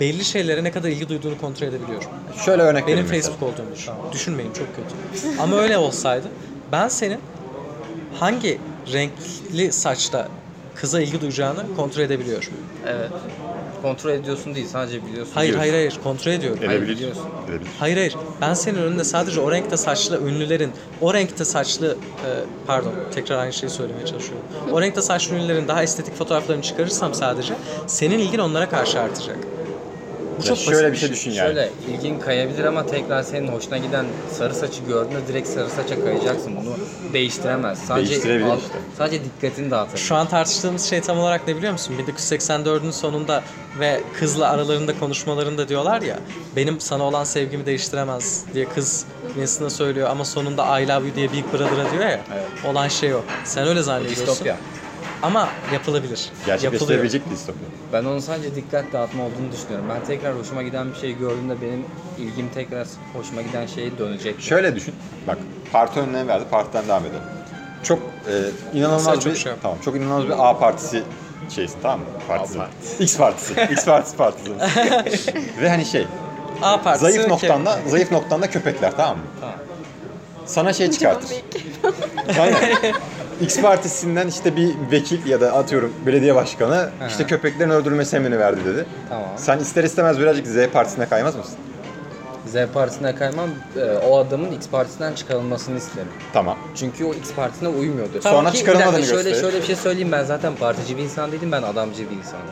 belli şeylere ne kadar ilgi duyduğunu kontrol edebiliyorum. Şöyle örnek Benim mesela. Facebook olduğunu düşün. Düşünmeyin çok kötü. Ama öyle olsaydı ben senin hangi renkli saçta kıza ilgi duyacağını kontrol edebiliyorum. Evet. Kontrol ediyorsun değil sadece biliyorsun. Hayır Biliyorsun. hayır hayır kontrol ediyorum. Hayır, Edebilir. biliyorsun. Edebilir. Hayır hayır ben senin önünde sadece o renkte saçlı ünlülerin o renkte saçlı e, pardon tekrar aynı şeyi söylemeye çalışıyorum. O renkte saçlı ünlülerin daha estetik fotoğraflarını çıkarırsam sadece senin ilgin onlara karşı artacak. Bu çok şöyle basit bir şey düşün yani. Şöyle ilgin kayabilir ama tekrar senin hoşuna giden sarı saçı gördüğünde direkt sarı saça kayacaksın. Bunu değiştiremez. Sadece Değiştirebilir al- işte. sadece dikkatini dağıtabilir. Şu an tartıştığımız şey tam olarak ne biliyor musun? 1984'ün sonunda ve kızla aralarında konuşmalarında diyorlar ya benim sana olan sevgimi değiştiremez diye kız birisine söylüyor ama sonunda I love you diye Big Brother'a diyor ya. Evet. Olan şey o. Sen öyle zannediyorsun. Distopya. Ama yapılabilir. Gerçekleştirebilecek distopya. Ben onun sadece dikkat dağıtma olduğunu düşünüyorum. Ben tekrar hoşuma giden bir şey gördüğümde benim ilgim tekrar hoşuma giden şeye dönecek. Şöyle düşün. Bak parti önüne verdi. Partiden devam edelim. Çok e, inanılmaz Mesela çok bir şey tamam çok inanılmaz bir A partisi şeysi tamam mı? Partisi. A X partisi. X partisi partisi. Ve hani şey A partisi zayıf noktanda zayıf noktanda köpekler tamam mı? Tamam. Sana şey çıkartır. X partisinden işte bir vekil ya da atıyorum belediye başkanı işte köpeklerin öldürülmesi emrini verdi dedi. Tamam. Sen ister istemez birazcık Z partisine kaymaz mısın? Z partisine kaymam, e, o adamın X partisinden çıkarılmasını isterim. Tamam. Çünkü o X partisine uymuyordu. Sonra Ki bir çıkarılmadığını dakika, şöyle, gösterir. şöyle bir şey söyleyeyim ben zaten partici bir insan değilim ben adamcı bir insanım.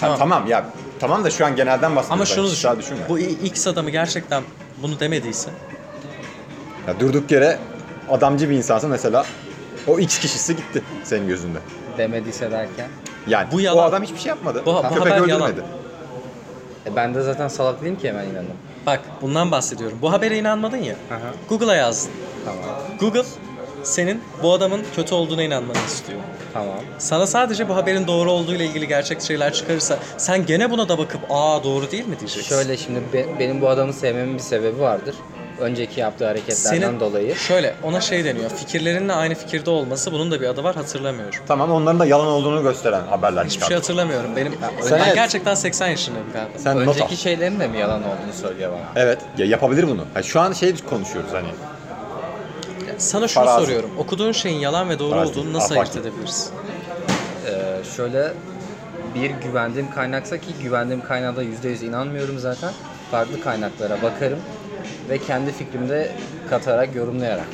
Tamam. tamam ya tamam da şu an genelden bahsediyoruz. Ama şunu Hiç düşün. daha düşünme. Bu X adamı gerçekten bunu demediyse Ya durduk yere adamcı bir insansın mesela o X kişisi gitti senin gözünde. Demediyse derken. Yani Bu o yalan. adam hiçbir şey yapmadı. Bu- bu Köpek haber öldürmedi. yalan. E ben de zaten salak değilim ki hemen inandım. bak bundan bahsediyorum. Bu habere inanmadın ya. Google'a yazdın. Tamam. Google senin bu adamın kötü olduğuna inanmanı istiyor. Tamam. Sana sadece bu haberin doğru olduğu ile ilgili gerçek şeyler çıkarırsa sen gene buna da bakıp aa doğru değil mi diyeceksin. Şöyle şimdi be- benim bu adamı sevmemin bir sebebi vardır. Önceki yaptığı hareketlerden senin dolayı. şöyle ona şey deniyor. Fikirlerinle aynı fikirde olması bunun da bir adı var hatırlamıyorum. Tamam onların da yalan olduğunu gösteren haberler Hiçbir şey hatırlamıyorum. Benim sen ben evet. gerçekten 80 yaşındayım galiba. Sen not al. Önceki şeylerin de mi yalan olduğunu söylüyor bana. Evet ya yapabilir bunu. Ha, şu an şey konuşuyoruz hani. Sana şunu Farazi. soruyorum. Okuduğun şeyin yalan ve doğru Farazi olduğunu nasıl afaki. ayırt edebilirsin? Ee, şöyle bir güvendiğim kaynaksa ki güvendiğim kaynağa da %100 inanmıyorum zaten. Farklı kaynaklara bakarım ve kendi fikrimi de katarak, yorumlayarak.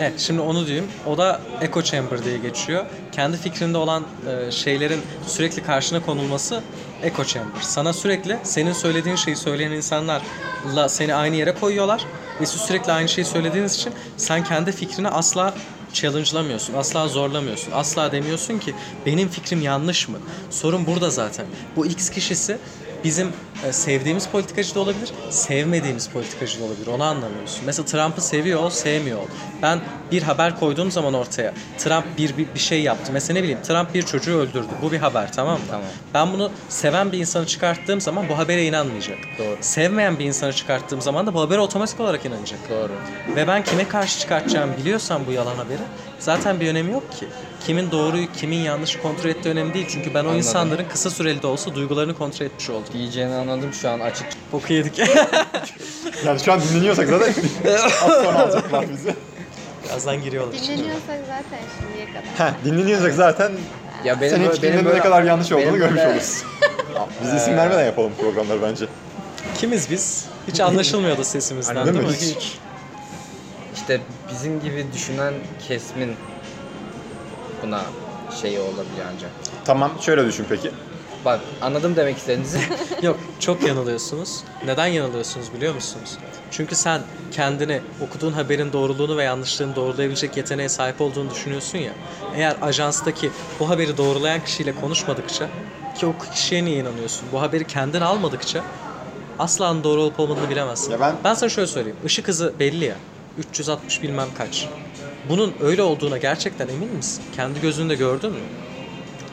Evet şimdi onu diyeyim. O da echo chamber diye geçiyor. Kendi fikrinde olan e, şeylerin sürekli karşına konulması echo chamber. Sana sürekli senin söylediğin şeyi söyleyen insanlarla seni aynı yere koyuyorlar. Ve siz sürekli aynı şeyi söylediğiniz için sen kendi fikrini asla challenge'lamıyorsun. Asla zorlamıyorsun. Asla demiyorsun ki benim fikrim yanlış mı? Sorun burada zaten. Bu X kişisi bizim e, sevdiğimiz politikacı da olabilir, sevmediğimiz politikacı da olabilir. Onu anlamıyorsun. Mesela Trump'ı seviyor ol, sevmiyor ol. Ben bir haber koyduğum zaman ortaya Trump bir, bir, bir şey yaptı. Mesela ne bileyim Trump bir çocuğu öldürdü. Bu bir haber tamam mı? Tamam. Ben bunu seven bir insanı çıkarttığım zaman bu habere inanmayacak. Doğru. Sevmeyen bir insanı çıkarttığım zaman da bu habere otomatik olarak inanacak. Doğru. Ve ben kime karşı çıkartacağımı biliyorsam bu yalan haberi zaten bir önemi yok ki. Kimin doğruyu, kimin yanlışı kontrol ettiği önemli değil. Çünkü ben o Anladım. insanların kısa süreli de olsa duygularını kontrol etmiş oldum. Diyeceğini anladım şu an açık. Boku yedik. Yani şu an dinleniyorsak zaten az sonra alacaklar bizi. Birazdan giriyorlar. Dinleniyorsak zaten şimdiye kadar. Heh, dinleniyorsak zaten Ya benim senin böyle- fikirlerin benim ne böyle- kadar yanlış olduğunu benim görmüş böyle- oluruz. Biz isim vermeden yapalım programları bence. Kimiz biz? Hiç anlaşılmıyordu sesimizden Değil değil mi? mi? Hiç. İşte bizim gibi düşünen kesimin buna şey olabiliyor ancak. Tamam şöyle düşün peki. Bak anladım demek istediğinizi. Yok çok yanılıyorsunuz. Neden yanılıyorsunuz biliyor musunuz? Çünkü sen kendini okuduğun haberin doğruluğunu ve yanlışlığını doğrulayabilecek yeteneğe sahip olduğunu düşünüyorsun ya. Eğer ajanstaki bu haberi doğrulayan kişiyle konuşmadıkça ki o kişiye niye inanıyorsun? Bu haberi kendin almadıkça asla onun doğru olup olmadığını bilemezsin. Ya ben- ben sana şöyle söyleyeyim. Işık hızı belli ya. 360 bilmem kaç. Bunun öyle olduğuna gerçekten emin misin? Kendi gözünde gördün mü?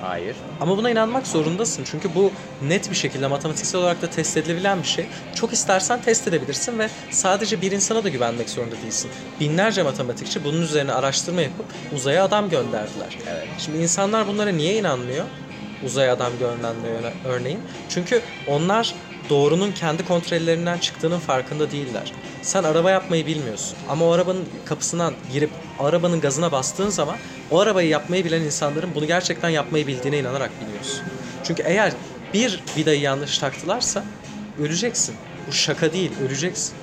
Hayır. Ama buna inanmak zorundasın. Çünkü bu net bir şekilde matematiksel olarak da test edilebilen bir şey. Çok istersen test edebilirsin ve sadece bir insana da güvenmek zorunda değilsin. Binlerce matematikçi bunun üzerine araştırma yapıp uzaya adam gönderdiler. Evet. Şimdi insanlar bunlara niye inanmıyor? Uzaya adam göndermeye örneğin. Çünkü onlar doğrunun kendi kontrollerinden çıktığının farkında değiller. Sen araba yapmayı bilmiyorsun ama o arabanın kapısından girip arabanın gazına bastığın zaman o arabayı yapmayı bilen insanların bunu gerçekten yapmayı bildiğine inanarak biliyorsun. Çünkü eğer bir vidayı yanlış taktılarsa öleceksin. Bu şaka değil, öleceksin.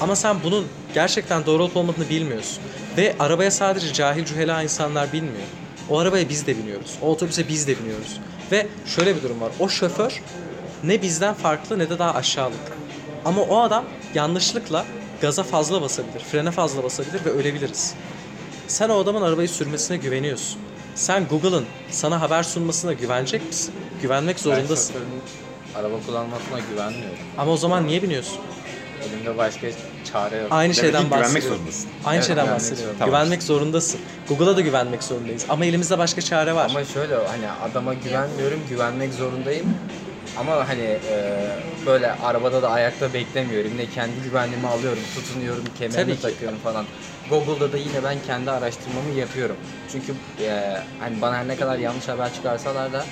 Ama sen bunun gerçekten doğru olup olmadığını bilmiyorsun. Ve arabaya sadece cahil cühela insanlar binmiyor. O arabaya biz de biniyoruz. O otobüse biz de biniyoruz. Ve şöyle bir durum var. O şoför ne bizden farklı ne de daha aşağılık. Ama o adam yanlışlıkla gaza fazla basabilir, frene fazla basabilir ve ölebiliriz. Sen o adamın arabayı sürmesine güveniyorsun. Sen Google'ın sana haber sunmasına güvenecek misin? Güvenmek Ben zorundasın. şoförün araba kullanmasına güvenmiyorum. Ama o zaman niye biniyorsun? Elimde başka çare yok. Aynı Demek şeyden ki güvenmek bahsediyorum. zorundasın. Aynı Evet, şeyden bahsediyorum. zorunda. Güvenmek zorundasın. Google'a da güvenmek zorundayız. Ama elimizde başka çare var. Ama şöyle hani adama güvenmiyorum, güvenmek zorundayım. Ama hani e, böyle arabada da ayakta beklemiyorum. Yine kendi güvenliğimi alıyorum, tutunuyorum, Tabii kemerimi ki. takıyorum falan. Google'da da yine ben kendi araştırmamı yapıyorum. Çünkü e, hani bana her ne kadar yanlış haber çıkarsalar da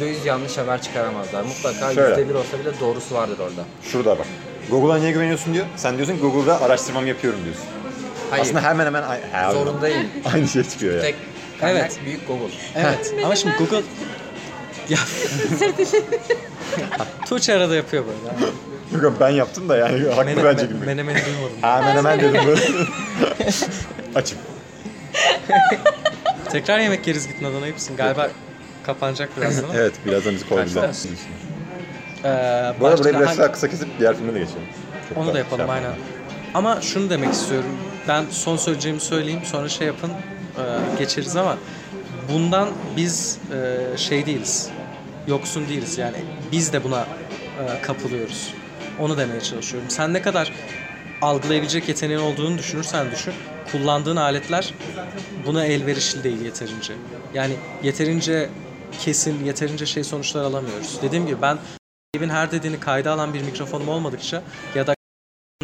%100 yanlış haber çıkaramazlar. Mutlaka Şöyle. %1 olsa bile doğrusu vardır orada. Şurada bak. Google'a niye güveniyorsun diyor. Sen diyorsun ki Google'da araştırmamı yapıyorum diyorsun. Hayır, Aslında hemen hemen ay- zorundayım. aynı şey çıkıyor ya. Tek kaynak Evet. büyük Google. Evet. Ama şimdi Google... Ya... Tuğçe arada yapıyor böyle. Yok abi ben yaptım da yani haklı Mene, bence gibi. menemeni duymadım. Hemen hemen dedim böyle. Açım. Tekrar yemek yeriz gitmeden ayıpsın. Galiba kapanacak birazdan ama. evet birazdan bizi kovabilirler. Kaçta? Ee, Bu arada başka burayı biraz hangi- daha kısa kesip diğer filme de geçelim. Çok Onu da yapalım şey aynen. Ama şunu demek istiyorum. Ben son söyleyeceğimi söyleyeyim sonra şey yapın e, geçeriz ama bundan biz e, şey değiliz. Yoksun değiliz yani. Biz de buna e, kapılıyoruz. Onu demeye çalışıyorum. Sen ne kadar algılayabilecek yeteneğin olduğunu düşünürsen düşün. Kullandığın aletler buna elverişli değil yeterince. Yani yeterince kesin, yeterince şey sonuçlar alamıyoruz. Dediğim gibi ben evin her dediğini kayda alan bir mikrofonum olmadıkça ya da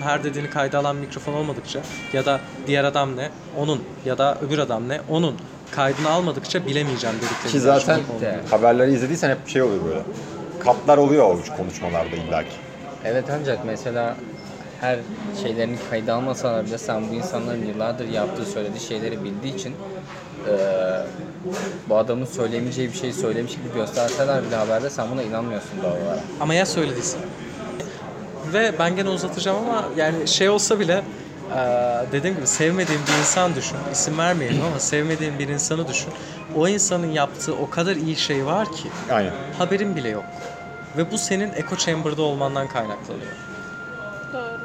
her dediğini kayda alan mikrofon olmadıkça ya da diğer adam ne, onun ya da öbür adam ne, onun kaydını almadıkça bilemeyeceğim dediklerini. Ki zaten De. haberleri izlediysen hep şey oluyor böyle. Katlar oluyor o konuşmalarda illaki. Evet ancak mesela her şeylerini kayda almasalar bile sen bu insanların yıllardır yaptığı söylediği şeyleri bildiği için eee, bu adamın söyleyemeyeceği bir şeyi söylemiş gibi gösterseler bile haberde sen buna inanmıyorsun doğal olarak. Ama ya söylediyse? Ve ben gene uzatacağım ama yani şey olsa bile dediğim gibi sevmediğim bir insan düşün. İsim vermeyelim ama sevmediğim bir insanı düşün. O insanın yaptığı o kadar iyi şey var ki Aynen. haberin bile yok. Ve bu senin echo chamber'da olmandan kaynaklanıyor. Doğru.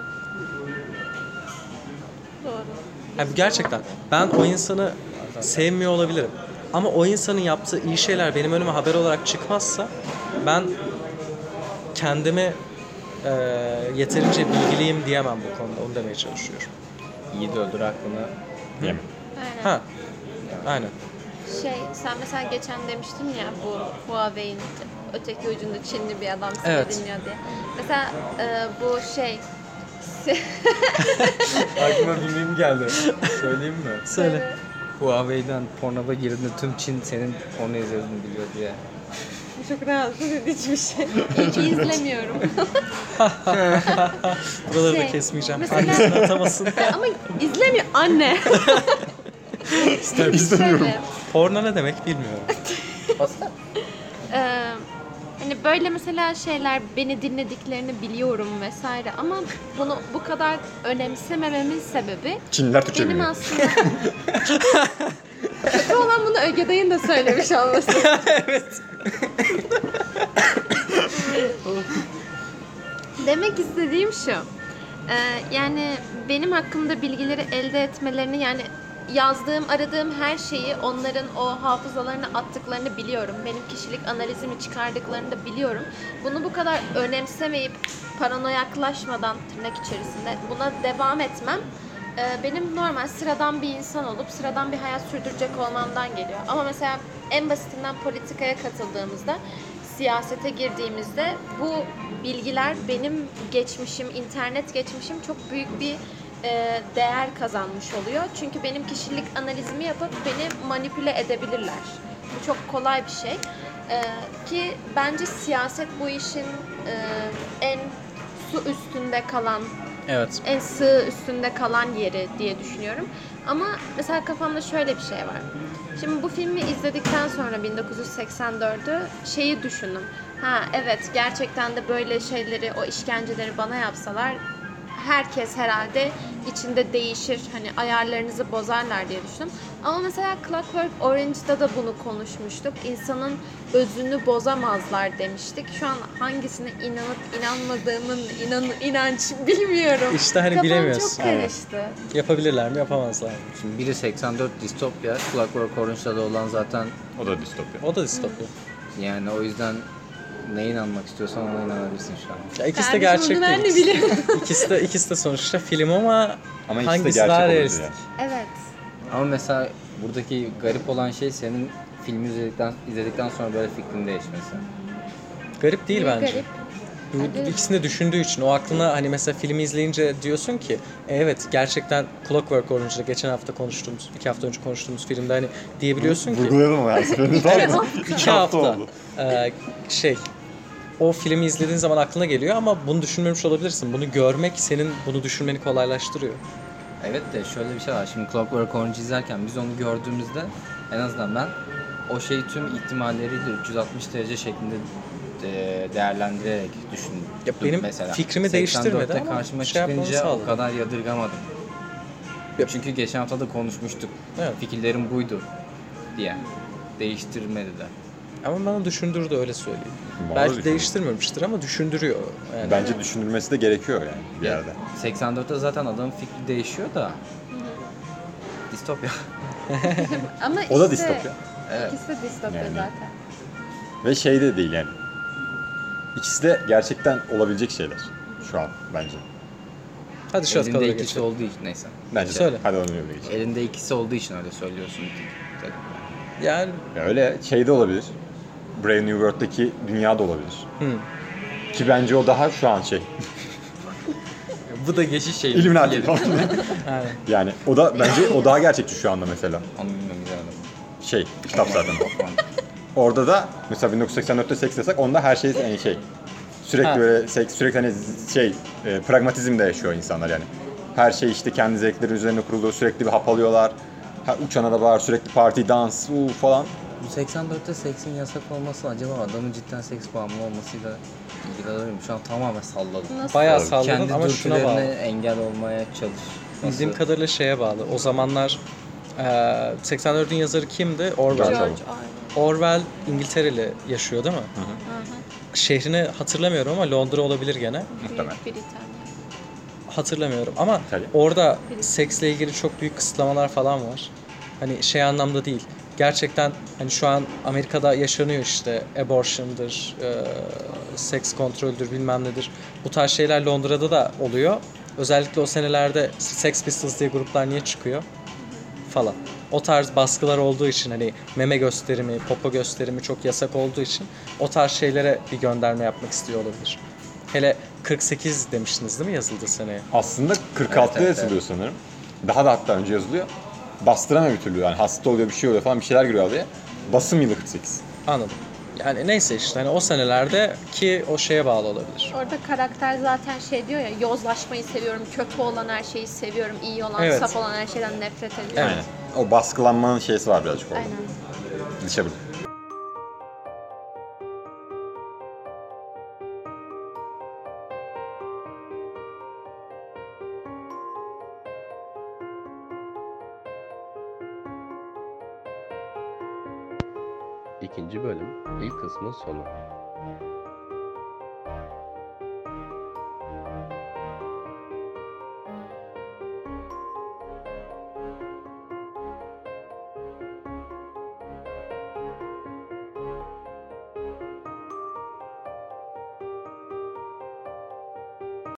Doğru. Yani gerçekten ben o insanı sevmiyor olabilirim. Ama o insanın yaptığı iyi şeyler benim önüme haber olarak çıkmazsa ben kendimi e, yeterince bilgiliyim diyemem bu konuda. Onu demeye çalışıyorum. İyi de öldür aklını. Diyemem. Aynen. Ha. Aynen. Şey sen mesela geçen demiştin ya bu Huawei'in öteki ucunda Çinli bir adam seni Evet. dinliyor diye. Mesela e, bu şey Aklıma bir meme geldi. Söyleyeyim mi? Söyle. Huawei'den pornova girdiğinde tüm Çin senin porno izlediğini biliyor diye. Çok rahatsız edici bir şey. Hiç izlemiyorum. Buraları da Şey, kesmeyeceğim. mesela- Hangisini atamasın. Ama izlemiyor anne. İstemiyorum. Şöyle, Porno ne demek bilmiyorum. e, hani böyle mesela şeyler beni dinlediklerini biliyorum vesaire ama bunu bu kadar önemsemememin sebebi Çinliler Türkçe benim biliyor. aslında kötü olan bunu Öge dayın da söylemiş olması. Demek istediğim şu. e, yani benim hakkımda bilgileri elde etmelerini yani yazdığım, aradığım her şeyi onların o hafızalarına attıklarını biliyorum. Benim kişilik analizimi çıkardıklarını da biliyorum. Bunu bu kadar önemsemeyip paranoyaklaşmadan tırnak içerisinde buna devam etmem benim normal sıradan bir insan olup sıradan bir hayat sürdürecek olmamdan geliyor. Ama mesela en basitinden politikaya katıldığımızda siyasete girdiğimizde bu bilgiler benim geçmişim, internet geçmişim çok büyük bir e, değer kazanmış oluyor. Çünkü benim kişilik analizimi yapıp beni manipüle edebilirler. Bu çok kolay bir şey. E, ki bence siyaset bu işin e, en su üstünde kalan Evet. en sığ üstünde kalan yeri diye düşünüyorum. Ama mesela kafamda şöyle bir şey var. Şimdi bu filmi izledikten sonra 1984'ü şeyi düşündüm. Ha evet gerçekten de böyle şeyleri, o işkenceleri bana yapsalar herkes herhalde içinde değişir. Hani ayarlarınızı bozarlar diye düşündüm. Ama mesela Clockwork Orange'da da bunu konuşmuştuk. İnsanın özünü bozamazlar demiştik. Şu an hangisine inanıp inanmadığımın inan inanç bilmiyorum. İşte hani Kafam bilemiyorsun. çok karıştı. Yapabilirler mi yapamazlar mı? Şimdi biri 84 distopya, Clockwork Orange'da da olan zaten O da distopya. O da distopya. yani o yüzden neye inanmak istiyorsan ona inanabilirsin şu an. Ya ikisi de Kardeşim gerçek bunu ben de değil. biliyorum. ikisi de ikisi de sonuçta film ama Ama ikisi de hangisi gerçek daha olurdu realist? yani. evet. Ama mesela buradaki garip olan şey senin filmi izledikten izledikten sonra böyle fikrin değişmesi. Garip değil Niye bence. garip? Bu Bence- ikisini de düşündüğü için o aklına hani mesela filmi izleyince diyorsun ki "E, evet gerçekten Clockwork Orange'da geçen hafta konuştuğumuz, iki hafta önce konuştuğumuz filmde hani diyebiliyorsun ki Vurgulayalım ama her seferinde tamam Evet, mı? iki hafta. oldu. Ee, şey o filmi izlediğin zaman aklına geliyor ama bunu düşünmemiş olabilirsin. Bunu görmek senin bunu düşünmeni kolaylaştırıyor. Evet de şöyle bir şey var. Şimdi Clockwork Orange izlerken biz onu gördüğümüzde en azından ben o şeyi tüm ihtimalleriyle 360 derece şeklinde de- değerlendirerek düşündüm. Ya benim mesela. fikrimi değiştirmedi 84'te ama karşıma şey çıkınca o kadar yadırgamadım. Ya- Çünkü geçen hafta da konuşmuştuk. Evet. Fikirlerim buydu diye. Değiştirmedi de. Ama bana düşündürdü öyle söyleyeyim. Bana Belki değiştirmemiştir ama düşündürüyor. Yani. Bence düşünülmesi de gerekiyor yani bir yerde. 84'te zaten adamın fikri değişiyor da. Distopya. Ama O da işte distopya. Evet. İkisi de distopya Yani. zaten. Ve şey de değil yani. İkisi de gerçekten olabilecek şeyler şu an bence. Hadi şu Elinde ikisi geçelim. olduğu için neyse. Bence Söyle. Hadi onu geçelim. Elinde ikisi olduğu için öyle söylüyorsun. dedim. Yani Ya öyle şey de olabilir. Brave New World'daki dünya da olabilir. hı. Ki bence o daha şu an şey. Bu da geçiş şeyi. Illuminati falan. Aynen. yani o da bence o daha gerçekçi şu anda mesela. Onu güzel adam. Şey, kitap zaten. Orada da mesela 1984'te seks yasak, onda her şey yani şey. Sürekli Ha. böyle seks, sürekli hani şey, e, pragmatizmde yaşıyor insanlar yani. Her şey işte kendi zevkleri üzerine kurulu, sürekli bir hap alıyorlar. Ha, uçan araba var, sürekli parti, dans uu, falan. Bu 84'te seksin yasak olması acaba adamın cidden seks bağımlı olmasıyla ilgili olabilir mi? Şu an tamamen salladım. Nasıl? Bayağı Tabii. salladın Kendi ama şuna dürtülerine bağlı. engel olmaya çalış. Bildiğim Nasıl? kadarıyla şeye bağlı. O zamanlar e, 84'ün yazarı kimdi? Orwell. George Orwell. Orwell İngiltereli yaşıyor değil mi? Hı hı. Şehrini hatırlamıyorum ama Londra olabilir gene. Muhtemelen. Büyük Britanya. Hatırlamıyorum ama İtalya. orada seksle ilgili çok büyük kısıtlamalar falan var. Hani şey anlamda değil. Gerçekten hani şu an Amerika'da yaşanıyor işte abortion'dır, e, seks kontroldür bilmem nedir. Bu tarz şeyler Londra'da da oluyor. Özellikle o senelerde Sex Pistols diye gruplar niye çıkıyor falan. O tarz baskılar olduğu için hani meme gösterimi, popo gösterimi çok yasak olduğu için o tarz şeylere bir gönderme yapmak istiyor olabilir. Hele 48 demiştiniz değil mi yazıldığı seneye? Aslında 46'da Evet, evet, yazılıyor sanırım. Daha da hatta önce yazılıyor. Bastıramıyor bir türlü yani hasta oluyor bir şey oluyor falan bir şeyler giriyor diye. Basım yılı 48. Anladım. Yani neyse işte hani o senelerde ki o şeye bağlı olabilir. Orada karakter zaten şey diyor ya yozlaşmayı seviyorum, kötü olan her şeyi seviyorum, iyi olan, Evet. saf olan her şeyden nefret ediyorum. Evet. Aynen. O baskılanmanın şeysi var birazcık orada. Aynen. Dışa vurdu. kısmın sonu.